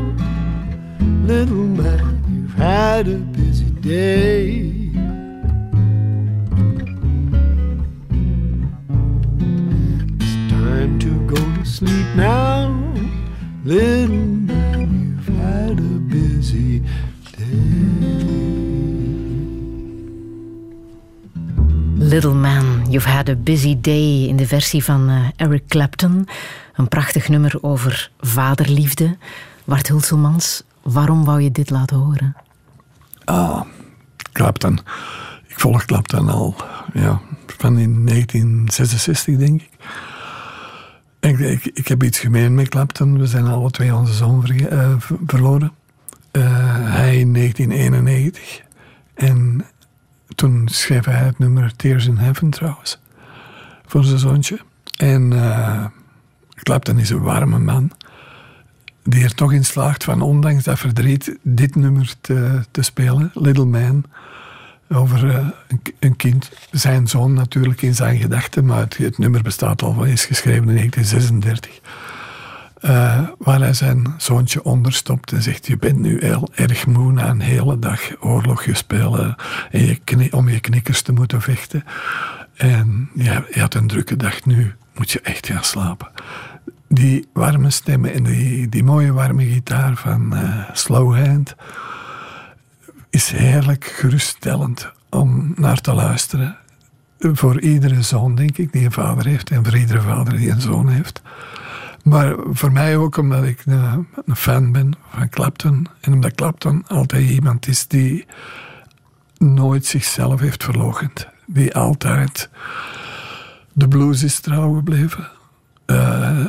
Little man, you've had a busy day. A Busy Day in de versie van eh, Eric Clapton. Een prachtig nummer over vaderliefde. Bart Hulselmans, waarom wou je dit laten horen? Clapton. Ik volg Clapton al ja, van in 1966, denk ik. Ik, ik, ik heb iets gemeen met Clapton. We zijn alle twee onze zoon eh, ver- verloren. Eh, hij in 1991. En toen schreef hij het nummer Tears in Heaven trouwens. Voor zijn zoontje. En eh, Clapton is een warme man. Die er toch in slaagt van, ondanks dat verdriet, dit nummer te, te spelen. Little Man. Over eh, een, een kind, zijn zoon natuurlijk in zijn gedachten. Maar het, nummer bestaat al, is geschreven in 1936. Eh, waar hij zijn zoontje onderstopt en zegt: Je bent nu heel erg moe na een hele dag oorlogje spelen. En je om je knikkers te moeten vechten. En ja, je had een drukke dag, nu moet je echt gaan slapen. Die warme stemmen en die, die mooie warme gitaar van eh, Slowhand is heerlijk geruststellend om naar te luisteren. Voor iedere zoon, denk ik, die een vader heeft. En voor iedere vader die een zoon heeft. Maar voor mij ook omdat ik een, een fan ben van Clapton. En omdat Clapton altijd iemand is die nooit zichzelf heeft verloochend. Die altijd de blues is trouw gebleven. Eh,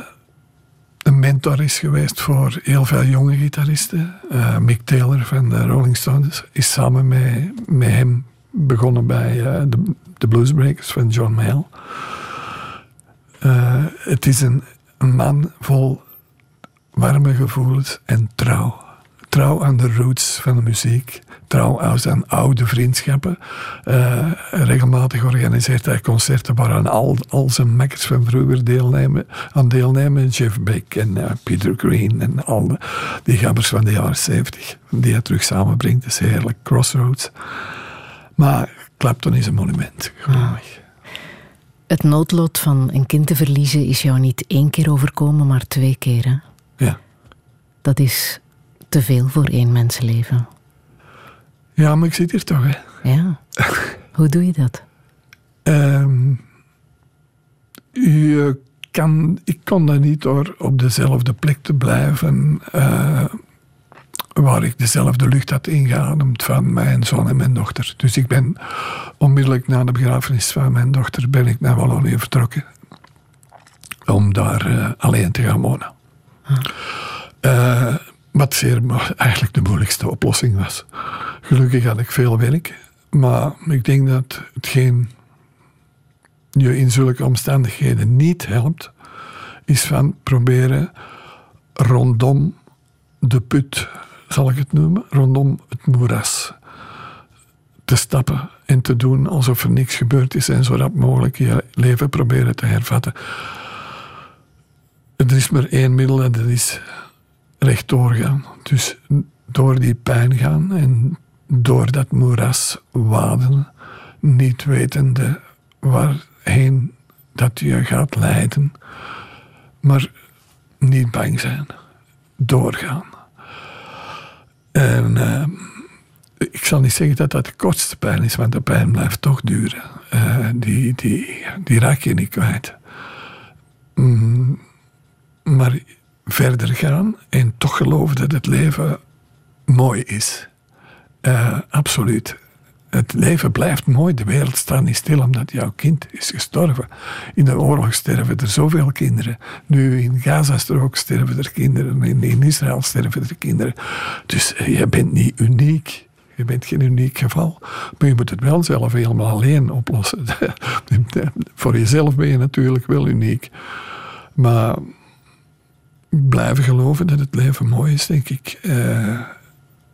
een mentor is geweest voor heel veel jonge gitaristen. Eh, Mick Taylor van de Rolling Stones is samen met, met hem begonnen bij eh, de, Bluesbreakers van John Mayall. Het is een, een man vol warme gevoelens en trouw. Trouw aan de roots van de muziek. Trouw aan zijn oude vriendschappen. Eh, regelmatig organiseert hij concerten waar aan al, al zijn makkers van vroeger deelnemen, aan deelnemen. Jeff Beck en eh, Peter Green en al de, die gabbers van de jaren 70. Die hij terug samenbrengt. Dat is heerlijk. Crossroads. Maar Clapton is een monument. Gewoon. Het noodlot van een kind te verliezen is jou niet één keer overkomen, maar twee keer. Hè? Ja. Dat is te veel voor één mensenleven. Ja, maar ik zit hier toch, hè. Ja. Hoe doe je dat? Ehm, je kan, ik kon dat niet door op dezelfde plek te blijven eh, waar ik dezelfde lucht had ingeademd van mijn zoon en mijn dochter. Dus ik ben onmiddellijk na de begrafenis van mijn dochter ben ik naar Wallonië vertrokken om daar eh, alleen te gaan wonen. Eh, wat zeer, eigenlijk de moeilijkste oplossing was. Gelukkig had ik veel werk, maar ik denk dat hetgeen je in zulke omstandigheden niet helpt, is van proberen rondom de put, zal ik het noemen, rondom het moeras te stappen en te doen alsof er niks gebeurd is en zo rap mogelijk je leven proberen te hervatten. Er is maar één middel en dat is rechtdoor gaan. Dus door die pijn gaan en door dat moeras waden, niet wetende waarheen dat je gaat leiden, maar niet bang zijn. Doorgaan. En eh, ik zal niet zeggen dat dat de kortste pijn is, want de pijn blijft toch duren. Eh, die, die, die raak je niet kwijt. Mm, maar verder gaan en toch geloven dat het leven mooi is. Eh, absoluut. Het leven blijft mooi. De wereld staat niet stil omdat jouw kind is gestorven. In de oorlog sterven er zoveel kinderen. Nu in Gazastrook sterven er kinderen. In, Israël sterven er kinderen. Dus eh, je bent niet uniek. Je bent geen uniek geval. Maar je moet het wel zelf helemaal alleen oplossen. Voor jezelf ben je natuurlijk wel uniek. Maar blijven geloven dat het leven mooi is, denk ik. Eh,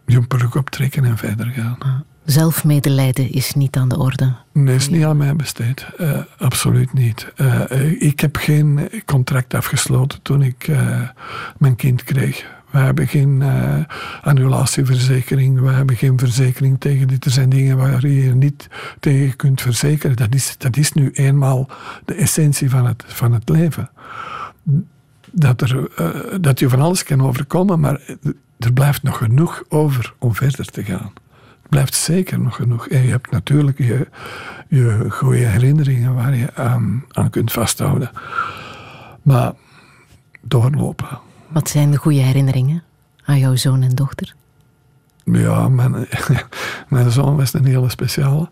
jumperhoek optrekken en verder gaan. Zelfmedelijden is niet aan de orde. Nee, is niet aan mij besteed. Uh, absoluut niet. Uh, ik heb geen contract afgesloten toen ik uh, mijn kind kreeg. We hebben geen annulatieverzekering. We hebben geen verzekering tegen dit. Er zijn dingen waar je je niet tegen kunt verzekeren. Dat is, dat is nu eenmaal de essentie van het, van het leven. Dat, er, dat je van alles kan overkomen, maar er blijft nog genoeg over om verder te gaan blijft zeker nog genoeg. En je hebt natuurlijk je, je goede herinneringen waar je aan, aan kunt vasthouden. Maar doorlopen. Wat zijn de goede herinneringen aan jouw zoon en dochter? Ja, mijn, mijn zoon was een hele speciale.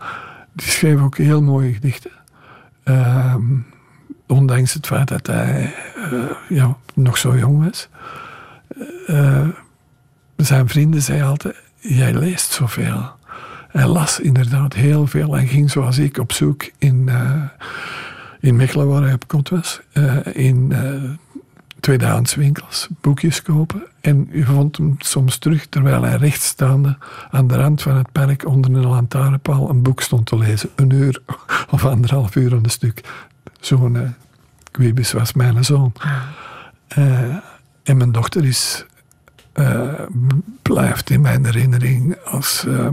Die schreef ook heel mooie gedichten. Ehm, ondanks het feit dat hij uh, ja, nog zo jong was. Uh, zijn vrienden zeiden altijd: Jij leest zoveel. Hij las inderdaad heel veel en ging zoals ik op zoek in, in Mechelen, waar hij op kot was, in tweedehands winkels boekjes kopen. En u vond hem soms terug terwijl hij rechtstaande aan de rand van het park onder een lantaarnpaal een boek stond te lezen. Een uur of anderhalf uur aan een stuk. Zo'n uh, Quibus was mijn zoon. en mijn dochter is uh, blijft in mijn herinnering als uh,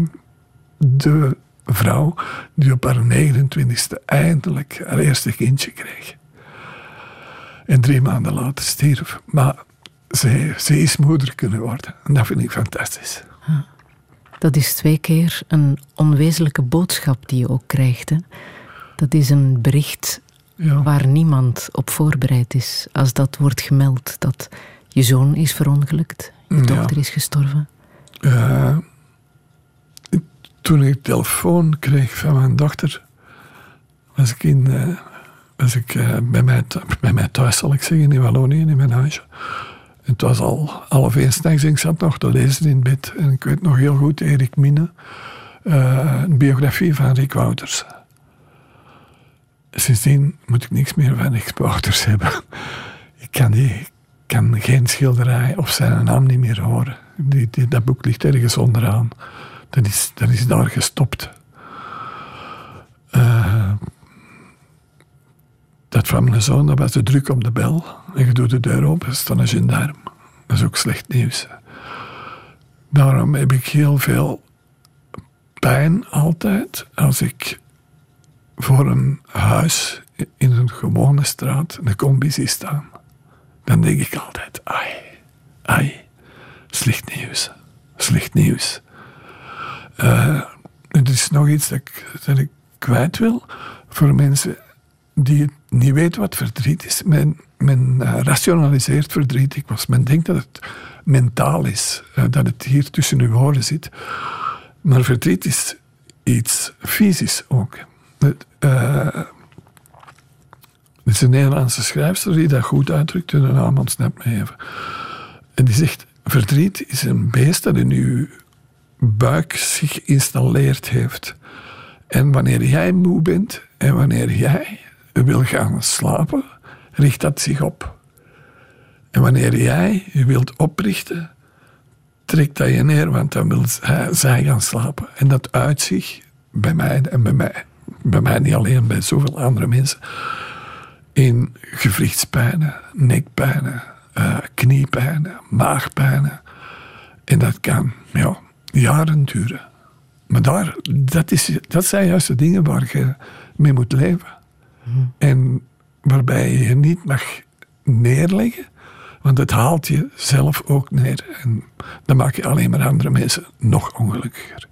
de vrouw die op haar 29ste eindelijk haar eerste kindje kreeg. En drie maanden later stierf. Maar ze, ze is moeder kunnen worden. En dat vind ik fantastisch. Dat is twee keer een onwezenlijke boodschap die je ook krijgt. Hè? Dat is een bericht ja. waar niemand op voorbereid is. Als dat wordt gemeld dat je zoon is verongelukt je dochter is gestorven? Uh, toen ik telefoon kreeg van mijn dochter, was ik, in, uh, was ik uh, bij, mij, bij mij thuis, zal ik zeggen, in Wallonië, in mijn huisje. Het was al half één s'nachts ik zat nog te lezen in bed. En ik weet nog heel goed, Erik Minne, een biografie van Rick Wouters. Sindsdien moet ik niks meer van Wouters hebben. Ik kan die, kan geen schilderij of zijn naam niet meer horen. Die, dat boek ligt ergens onderaan. Dat is, dat is daar gestopt. Uh, dat van mijn zoon, dat was de druk op de bel. En je doet de deur open, er staat een gendarm. Dat is ook slecht nieuws. Daarom heb ik heel veel pijn altijd als ik voor een huis in een gewone straat een combi zie staan dan denk ik altijd, ai, ai, slecht nieuws, slecht nieuws. Uh, er is nog iets dat ik, kwijt wil voor mensen die niet weten wat verdriet is. Men, men uh, rationaliseert verdriet. Men denkt dat het mentaal is, uh, dat het hier tussen uw oren zit. Maar verdriet is iets fysisch ook. Uh, is een Nederlandse schrijfster die dat goed uitdrukt. De naam ontsnapt me. En die zegt: Verdriet is een beest dat in uw buik zich geïnstalleerd heeft. En wanneer jij moe bent en wanneer jij wil gaan slapen, richt dat zich op. En wanneer jij je wilt oprichten, trekt dat je neer, want dan wil zij gaan slapen. En dat uit zich bij mij en bij mij. Bij mij niet alleen, bij zoveel andere mensen in gewrichtspijnen, nekpijnen, uh, kniepijnen, maagpijnen. En dat kan ja, jaren duren. Maar daar, dat, is, dat zijn juist de dingen waar je mee moet leven. Hmm. En waarbij je je niet mag neerleggen, want het haalt je zelf ook neer. En dan maak je alleen maar andere mensen nog ongelukkiger.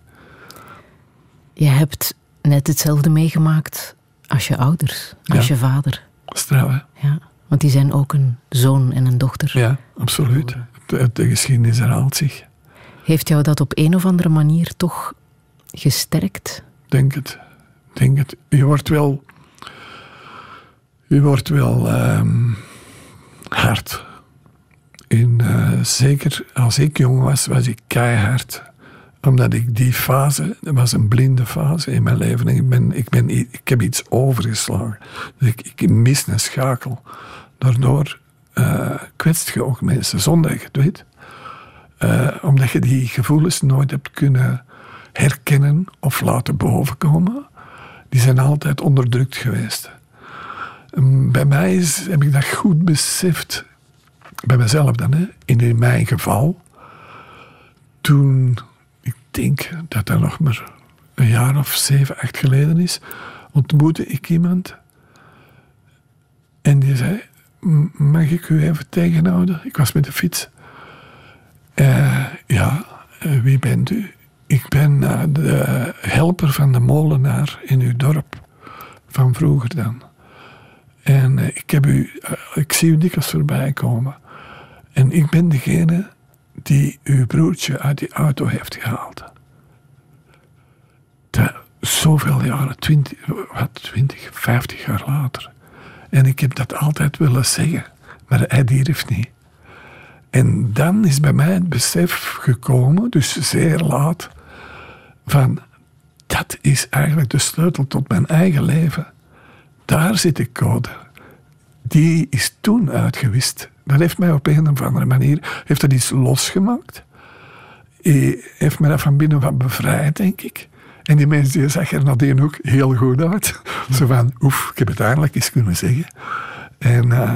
Je hebt net hetzelfde meegemaakt als je ouders, als je vader. Straf, Ja, want die zijn ook een zoon en een dochter. Ja, absoluut. De, de geschiedenis herhaalt zich. Heeft jou dat op een of andere manier toch gesterkt? Denk het. Denk het. Je wordt wel... Je wordt wel um, hard. In, uh, zeker als ik jong was, was ik keihard omdat ik die fase, dat was een blinde fase in mijn leven. ik, ben, ik, ben, ik heb iets overgeslagen. Dus ik, ik mis een schakel. Daardoor uh, kwetst je ook mensen zonder dat je het weet. Eh, omdat je die gevoelens nooit hebt kunnen herkennen of laten bovenkomen. Die zijn altijd onderdrukt geweest. Ehm, bij mij is, heb ik dat goed beseft. Bij mezelf dan, hè, in mijn geval. Toen, denk dat dat nog maar een jaar of zeven, acht geleden is, ontmoette ik iemand. En die zei, mag ik u even tegenhouden? Ik was met de fiets. Uh, ja, uh, wie bent u? Ik ben uh, de helper van de molenaar in uw dorp. Van vroeger dan. En ik, heb u, ik zie u dikwijls voorbij komen. En ik ben degene die uw broertje uit die auto heeft gehaald. Zoveel jaren, twintig, wat, twintig, vijftig jaar later. En ik heb dat altijd willen zeggen, maar hij durft niet. En dan is bij mij het besef gekomen, dus zeer laat, van dat is eigenlijk de sleutel tot mijn eigen leven. Daar zit de code. Die is toen uitgewist. Dat heeft mij op een of andere manier heeft dat iets losgemaakt. Heeft mij dat van binnen wat bevrijd, denk ik. En die mensen die zag er nadien ook heel goed uit. Zo van, oef, ik heb het eindelijk eens kunnen zeggen. En uh,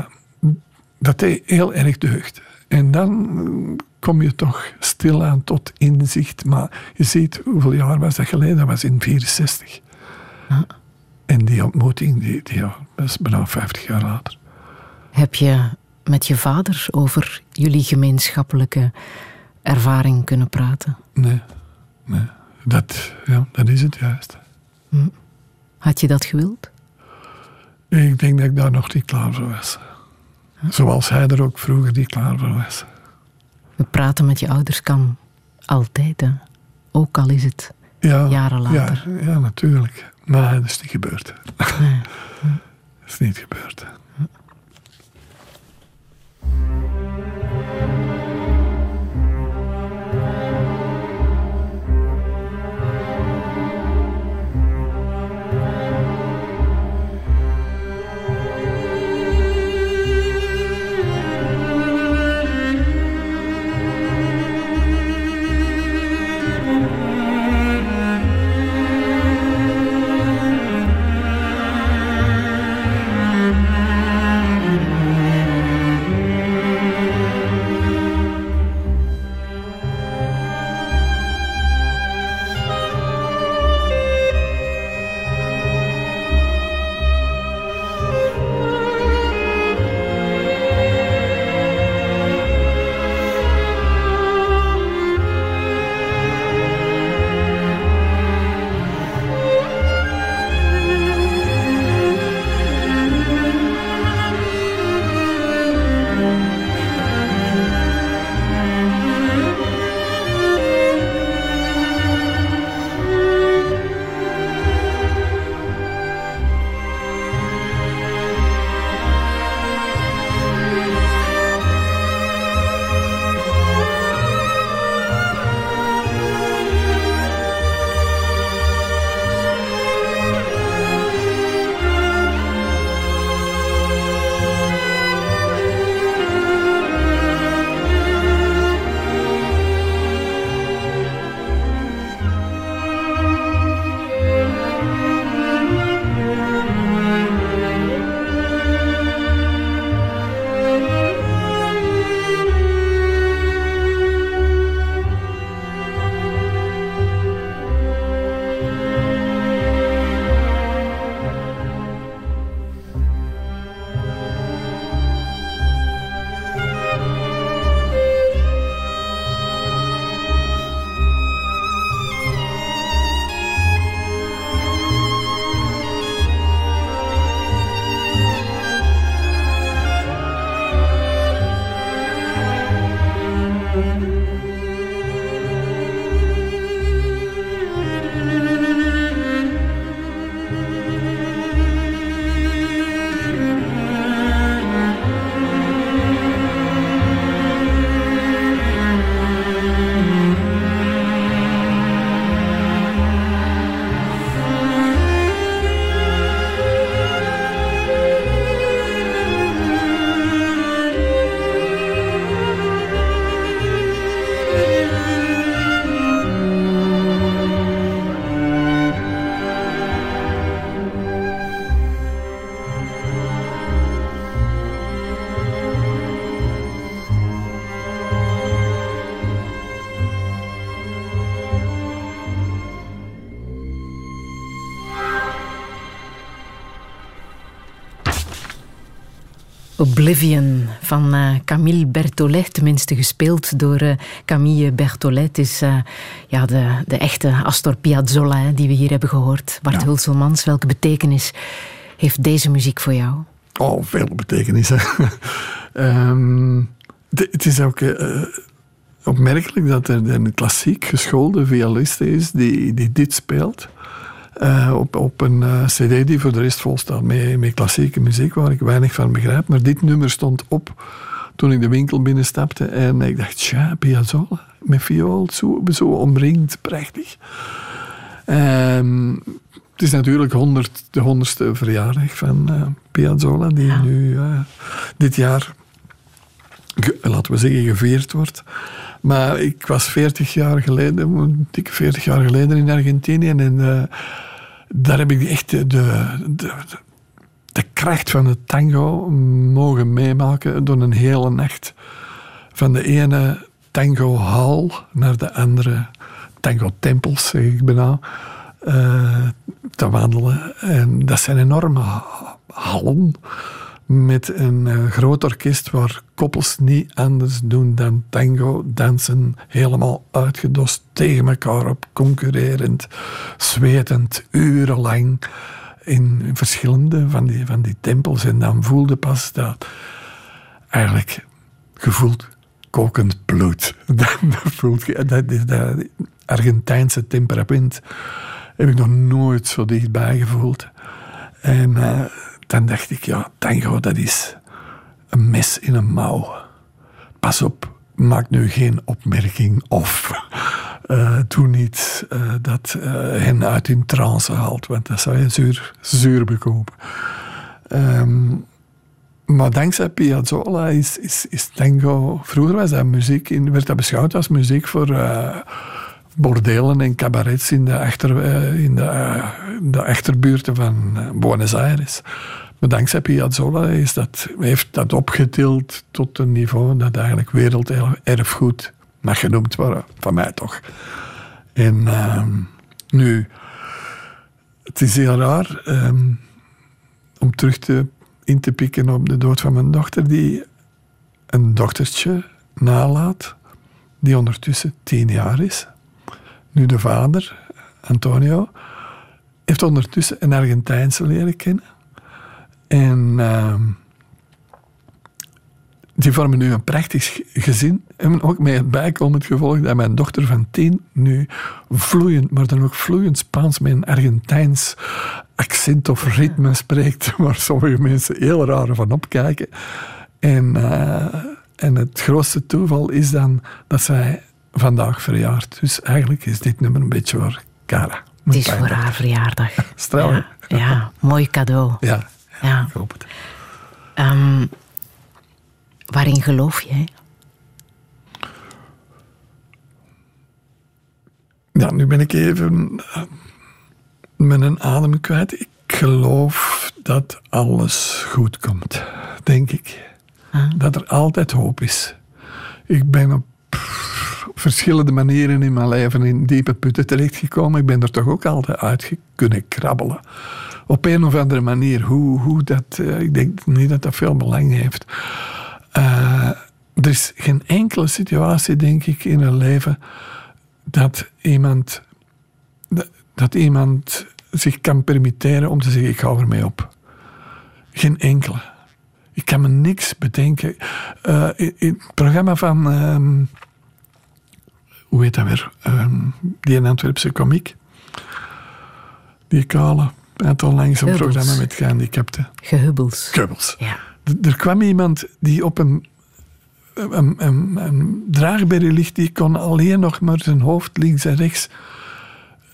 dat deed heel erg deugd. En dan kom je toch stilaan tot inzicht. Maar je ziet, hoeveel jaar was dat geleden? Dat was in 64. En die ontmoeting, die, die, ja, dat is bijna 50 jaar later. Heb je met je vader over jullie gemeenschappelijke ervaring kunnen praten? Nee, nee. Dat, ja, dat is het juist. Hm. Had je dat gewild? Ik denk dat ik daar nog niet klaar voor was. Zoals hij er ook vroeger niet klaar voor was. We praten met je ouders kan altijd, hè? ook al is het ja, jaren later. Ja, ja, natuurlijk. Maar dat is niet gebeurd. Nee. dat is niet gebeurd. Thank you. Oblivion van uh, Camille Bertolet, tenminste gespeeld door uh, Camille Bertolet, is uh, ja, de, de echte Astor Piazzolla hè, die we hier hebben gehoord. Bart ja. Hulselmans, welke betekenis heeft deze muziek voor jou? Oh, veel betekenissen. um, het is ook opmerkelijk dat er een klassiek geschoolde violist is die, die dit speelt. Uh, op, op een uh, cd die voor de rest vol staat met, met klassieke muziek, waar ik weinig van begrijp. Maar dit nummer stond op toen ik de winkel binnenstapte en ik dacht, tja, Piazzolla, met viool, zo, zo omringd, prachtig. Um, het is natuurlijk 100, de honderdste verjaardag van uh, Piazzolla, die ja. nu dit jaar, laten we zeggen, gevierd wordt. Maar ik was 40 jaar geleden, dikke 40 jaar geleden in Argentinië en daar heb ik echt de, de, de, kracht van het tango mogen meemaken door een hele nacht. Van de ene tango-hal naar de andere tango-tempels, zeg ik bijna, uh, te wandelen. En dat zijn enorme hallen met een uh, groot orkest waar koppels niet anders doen dan tango dansen, helemaal uitgedost tegen elkaar op, concurrerend, zwetend, urenlang in verschillende van die, van die tempels. En dan voelde pas dat eigenlijk gevoeld kokend bloed. Dat, voelt, dat, dat Argentijnse temperament heb ik nog nooit zo dichtbij gevoeld. En uh, dan dacht ik, ja, tango, dat is een mes in een mouw. Pas op, maak nu geen opmerking of uh, doe niet uh, dat uh, hen uit hun trance haalt, want dat zou je zuur, zuur bekomen. Um, maar dankzij Piazzolla is, is, is tango... Vroeger was dat muziek, in, werd dat beschouwd als muziek voor bordelen en cabarets in de, achter, in de, de achterbuurten van Buenos Aires. Maar dankzij Piazzolla is dat, heeft dat opgetild tot een niveau dat eigenlijk werelderfgoed mag genoemd worden, van mij toch. En uh, nu, het is heel raar um, om terug te, in te pikken op de dood van mijn dochter, die een dochtertje nalaat, die ondertussen tien jaar is. Nu de vader, Antonio, heeft ondertussen een Argentijnse leren kennen. En uh, die vormen nu een prachtig gezin. En ook met het bijkomend gevolg dat mijn dochter van tien nu vloeiend, maar dan ook vloeiend Spaans met een Argentijns accent of ritme spreekt, waar sommige mensen heel raar van opkijken. En, uh, en het grootste toeval is dan dat zij vandaag verjaart. Dus eigenlijk is dit nummer een beetje voor Cara. Het is voor haar verjaardag. Stel. Ja, ja, mooi cadeau. Ja, ja. ik hoop het. Um, waarin geloof jij? Ja, nu ben ik even uh, met een adem kwijt. Ik geloof dat alles goed komt, denk ik. Ah. Dat er altijd hoop is. Ik ben op verschillende manieren in mijn leven in diepe putten terechtgekomen. Ik ben er toch ook altijd uit kunnen krabbelen op een of andere manier. Hoe, hoe dat, uh, ik denk niet dat dat veel belang heeft. Uh, er is geen enkele situatie, denk ik, in een leven dat iemand, dat, iemand zich kan permitteren om te zeggen: ik hou ermee op. Geen enkele. Ik kan me niks bedenken. Uh, in, het programma van. Hoe heet dat weer? Um, die Antwerpse komiek. Die kale. Hij had onlangs een programma met gehandicapten. Gehubbels. Geubels. Ja. Er kwam iemand die op een, een, een, een draagberry ligt, die kon alleen nog maar zijn hoofd links en rechts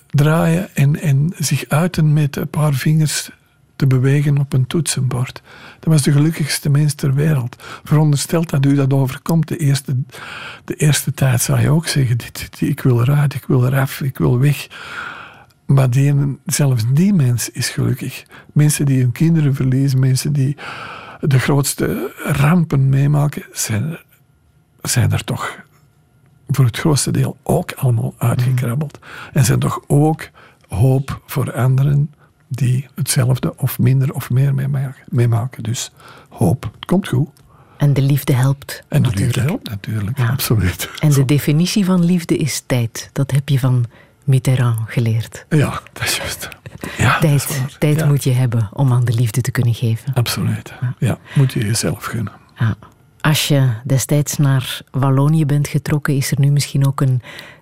draaien en, en zich uiten met een paar vingers te bewegen op een toetsenbord. Dat was de gelukkigste mens ter wereld. Verondersteld dat u dat overkomt, de eerste, de eerste tijd zou je ook zeggen: dit, dit, Ik wil eruit, ik wil eraf, ik wil weg. Maar die, zelfs die mens is gelukkig. Mensen die hun kinderen verliezen, mensen die de grootste rampen meemaken, zijn, zijn er toch voor het grootste deel ook allemaal uitgekrabbeld. En zijn toch ook hoop voor anderen die hetzelfde of minder of meer meemaken. Dus hoop, het komt goed. En de liefde helpt. En de natuurlijk. liefde helpt natuurlijk, Ja. absoluut. En de definitie van liefde is tijd. Dat heb je van Mitterrand geleerd. Ja, dat is juist. Ja, is Tijd, tijd Ja, moet je hebben om aan de liefde te kunnen geven. Absoluut. Ja, moet je jezelf gunnen. Ja. Als je destijds naar Wallonië bent getrokken, is er nu misschien ook een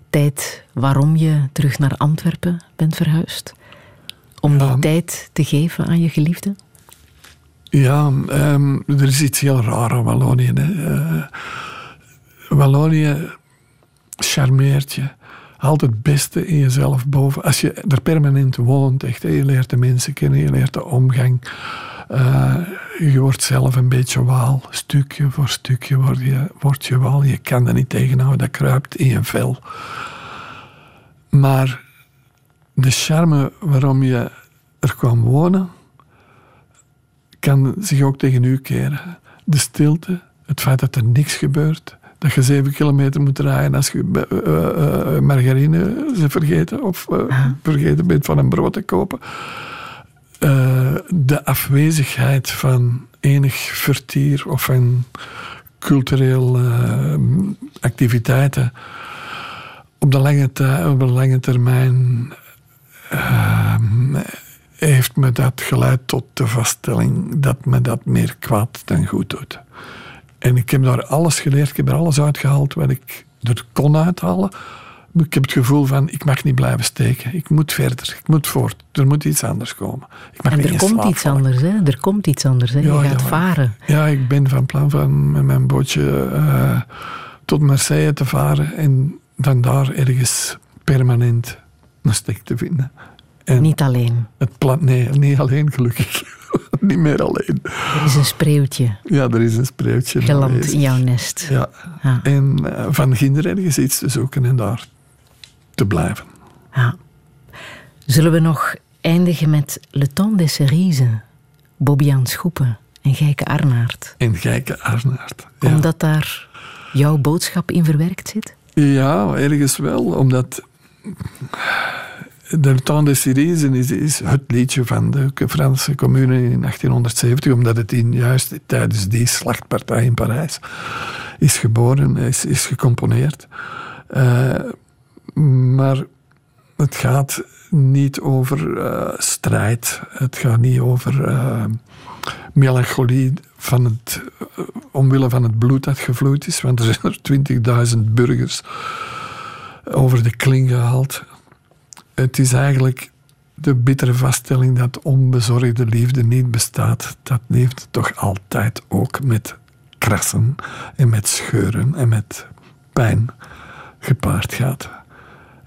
tijd waarom je terug naar Antwerpen bent verhuisd? Om die Ja. tijd te geven aan je geliefde? Ja, ehm, er is iets heel raar aan Wallonië. Eh, Wallonië charmeert je. Haalt het beste in jezelf boven. Als je er permanent woont, echt, je leert de mensen kennen, je leert de omgang. Eh, je wordt zelf een beetje waal. Stukje voor stukje word je, word je waal. Je kan er niet tegenhouden, dat kruipt in je vel. Maar de charme waarom je er kwam wonen, kan zich ook tegen u keren. De stilte, het feit dat er niks gebeurt, dat je zeven kilometer moet rijden als je eh, eh, eh, margarine ze vergeten of eh, vergeten bent van een brood te kopen. De afwezigheid van enig vertier of van cultureel eh, activiteiten op de lange, tij- op de lange termijn eh, heeft me dat geleid tot de vaststelling dat me dat meer kwaad dan goed doet. En ik heb daar alles geleerd, ik heb er alles uitgehaald wat ik er kon uithalen. Maar ik heb het gevoel van, ik mag niet blijven steken. Ik moet verder, ik moet voort. Er moet iets anders komen. Ik mag En er komt iets anders, hè? Er komt iets anders, hè? Je gaat ja. varen. Ja, ik ben van plan van met mijn bootje eh, tot Marseille te varen en dan daar ergens permanent een stek te vinden. En Niet alleen. het plan, nee, niet alleen gelukkig. niet meer alleen. Er is een spreeuwtje Ja, er is een spreeuwtje. geland in jouw nest. Ja. Ja. En eh, van ginder ergens iets te zoeken en daar te blijven. Ja. Zullen we nog eindigen met Le Temps des Cerises, Bobbiaan Schoepen en Gijke Arnaert? En Gijke Arnaert. Ja. Omdat daar jouw boodschap in verwerkt zit? Ja, ergens wel, omdat de Temps des Cerises is, het liedje van de Franse commune in 1870, omdat het in, juist tijdens die slachtpartij in Parijs is geboren, is, is gecomponeerd. Eh, maar het gaat niet over eh, strijd, het gaat niet over eh, melancholie van het, omwille van het bloed dat gevloeid is, want er zijn er 20.000 burgers over de kling gehaald. Het is eigenlijk de bittere vaststelling dat onbezorgde liefde niet bestaat. Dat liefde toch altijd ook met krassen en met scheuren en met pijn gepaard gaat.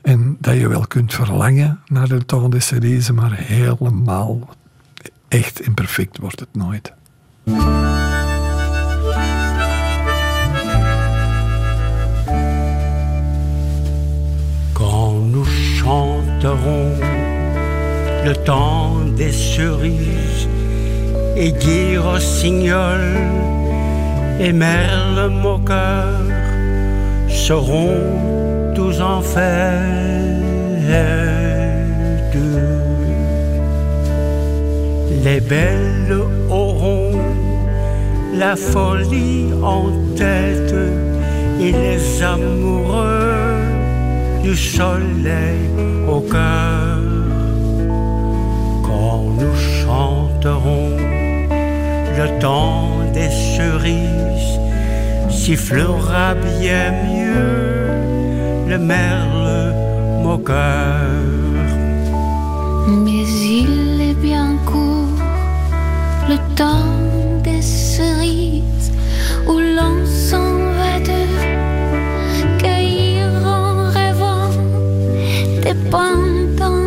En dat je wel kunt verlangen naar de temps maar helemaal echt en perfect wordt het nooit. Le temps des cerises et Guy Rossignol et Merle Moqueur seront tous en fête. Les belles auront la folie en tête et les amoureux du soleil au cœur. Quand nous chanterons le temps des cerises, sifflera bien mieux le merle moqueur. Mais il est bien court le temps des cerises où l'on s'en des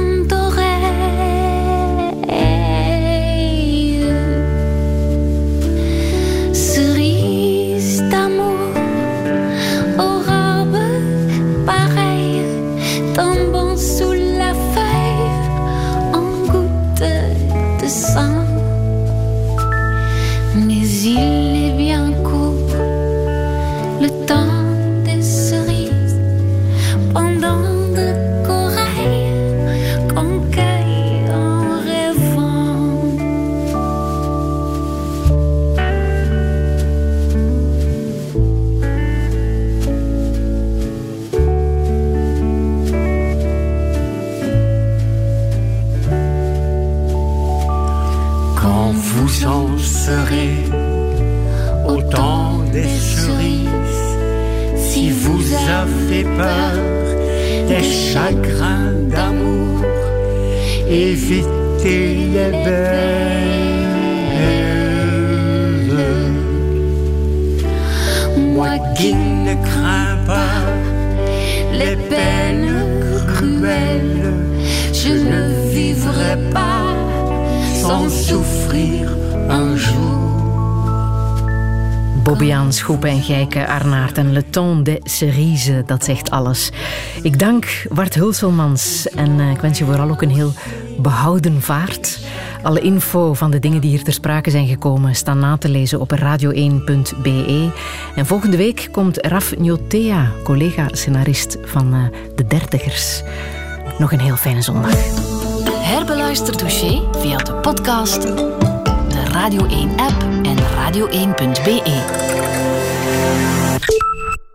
avez peur des chagrins d'amour, évitez les belles. Moi qui ne crains pas les peines cruelles, je ne vivrai pas sans souffrir un jour. Bobbiaan, Schoepen en Gijken, Arnaert en Le Ton de Cerise, dat zegt alles. Ik dank Bart Hulselmans en eh, ik wens je vooral ook een heel behouden vaart. Alle info van de dingen die hier ter sprake zijn gekomen staan na te lezen op radio1.be. En volgende week komt Raf Njotea, collega-scenarist van uh, De Dertigers. Nog een heel fijne zondag. Herbeluister Douché via de podcast, de Radio 1-app en radio1.be.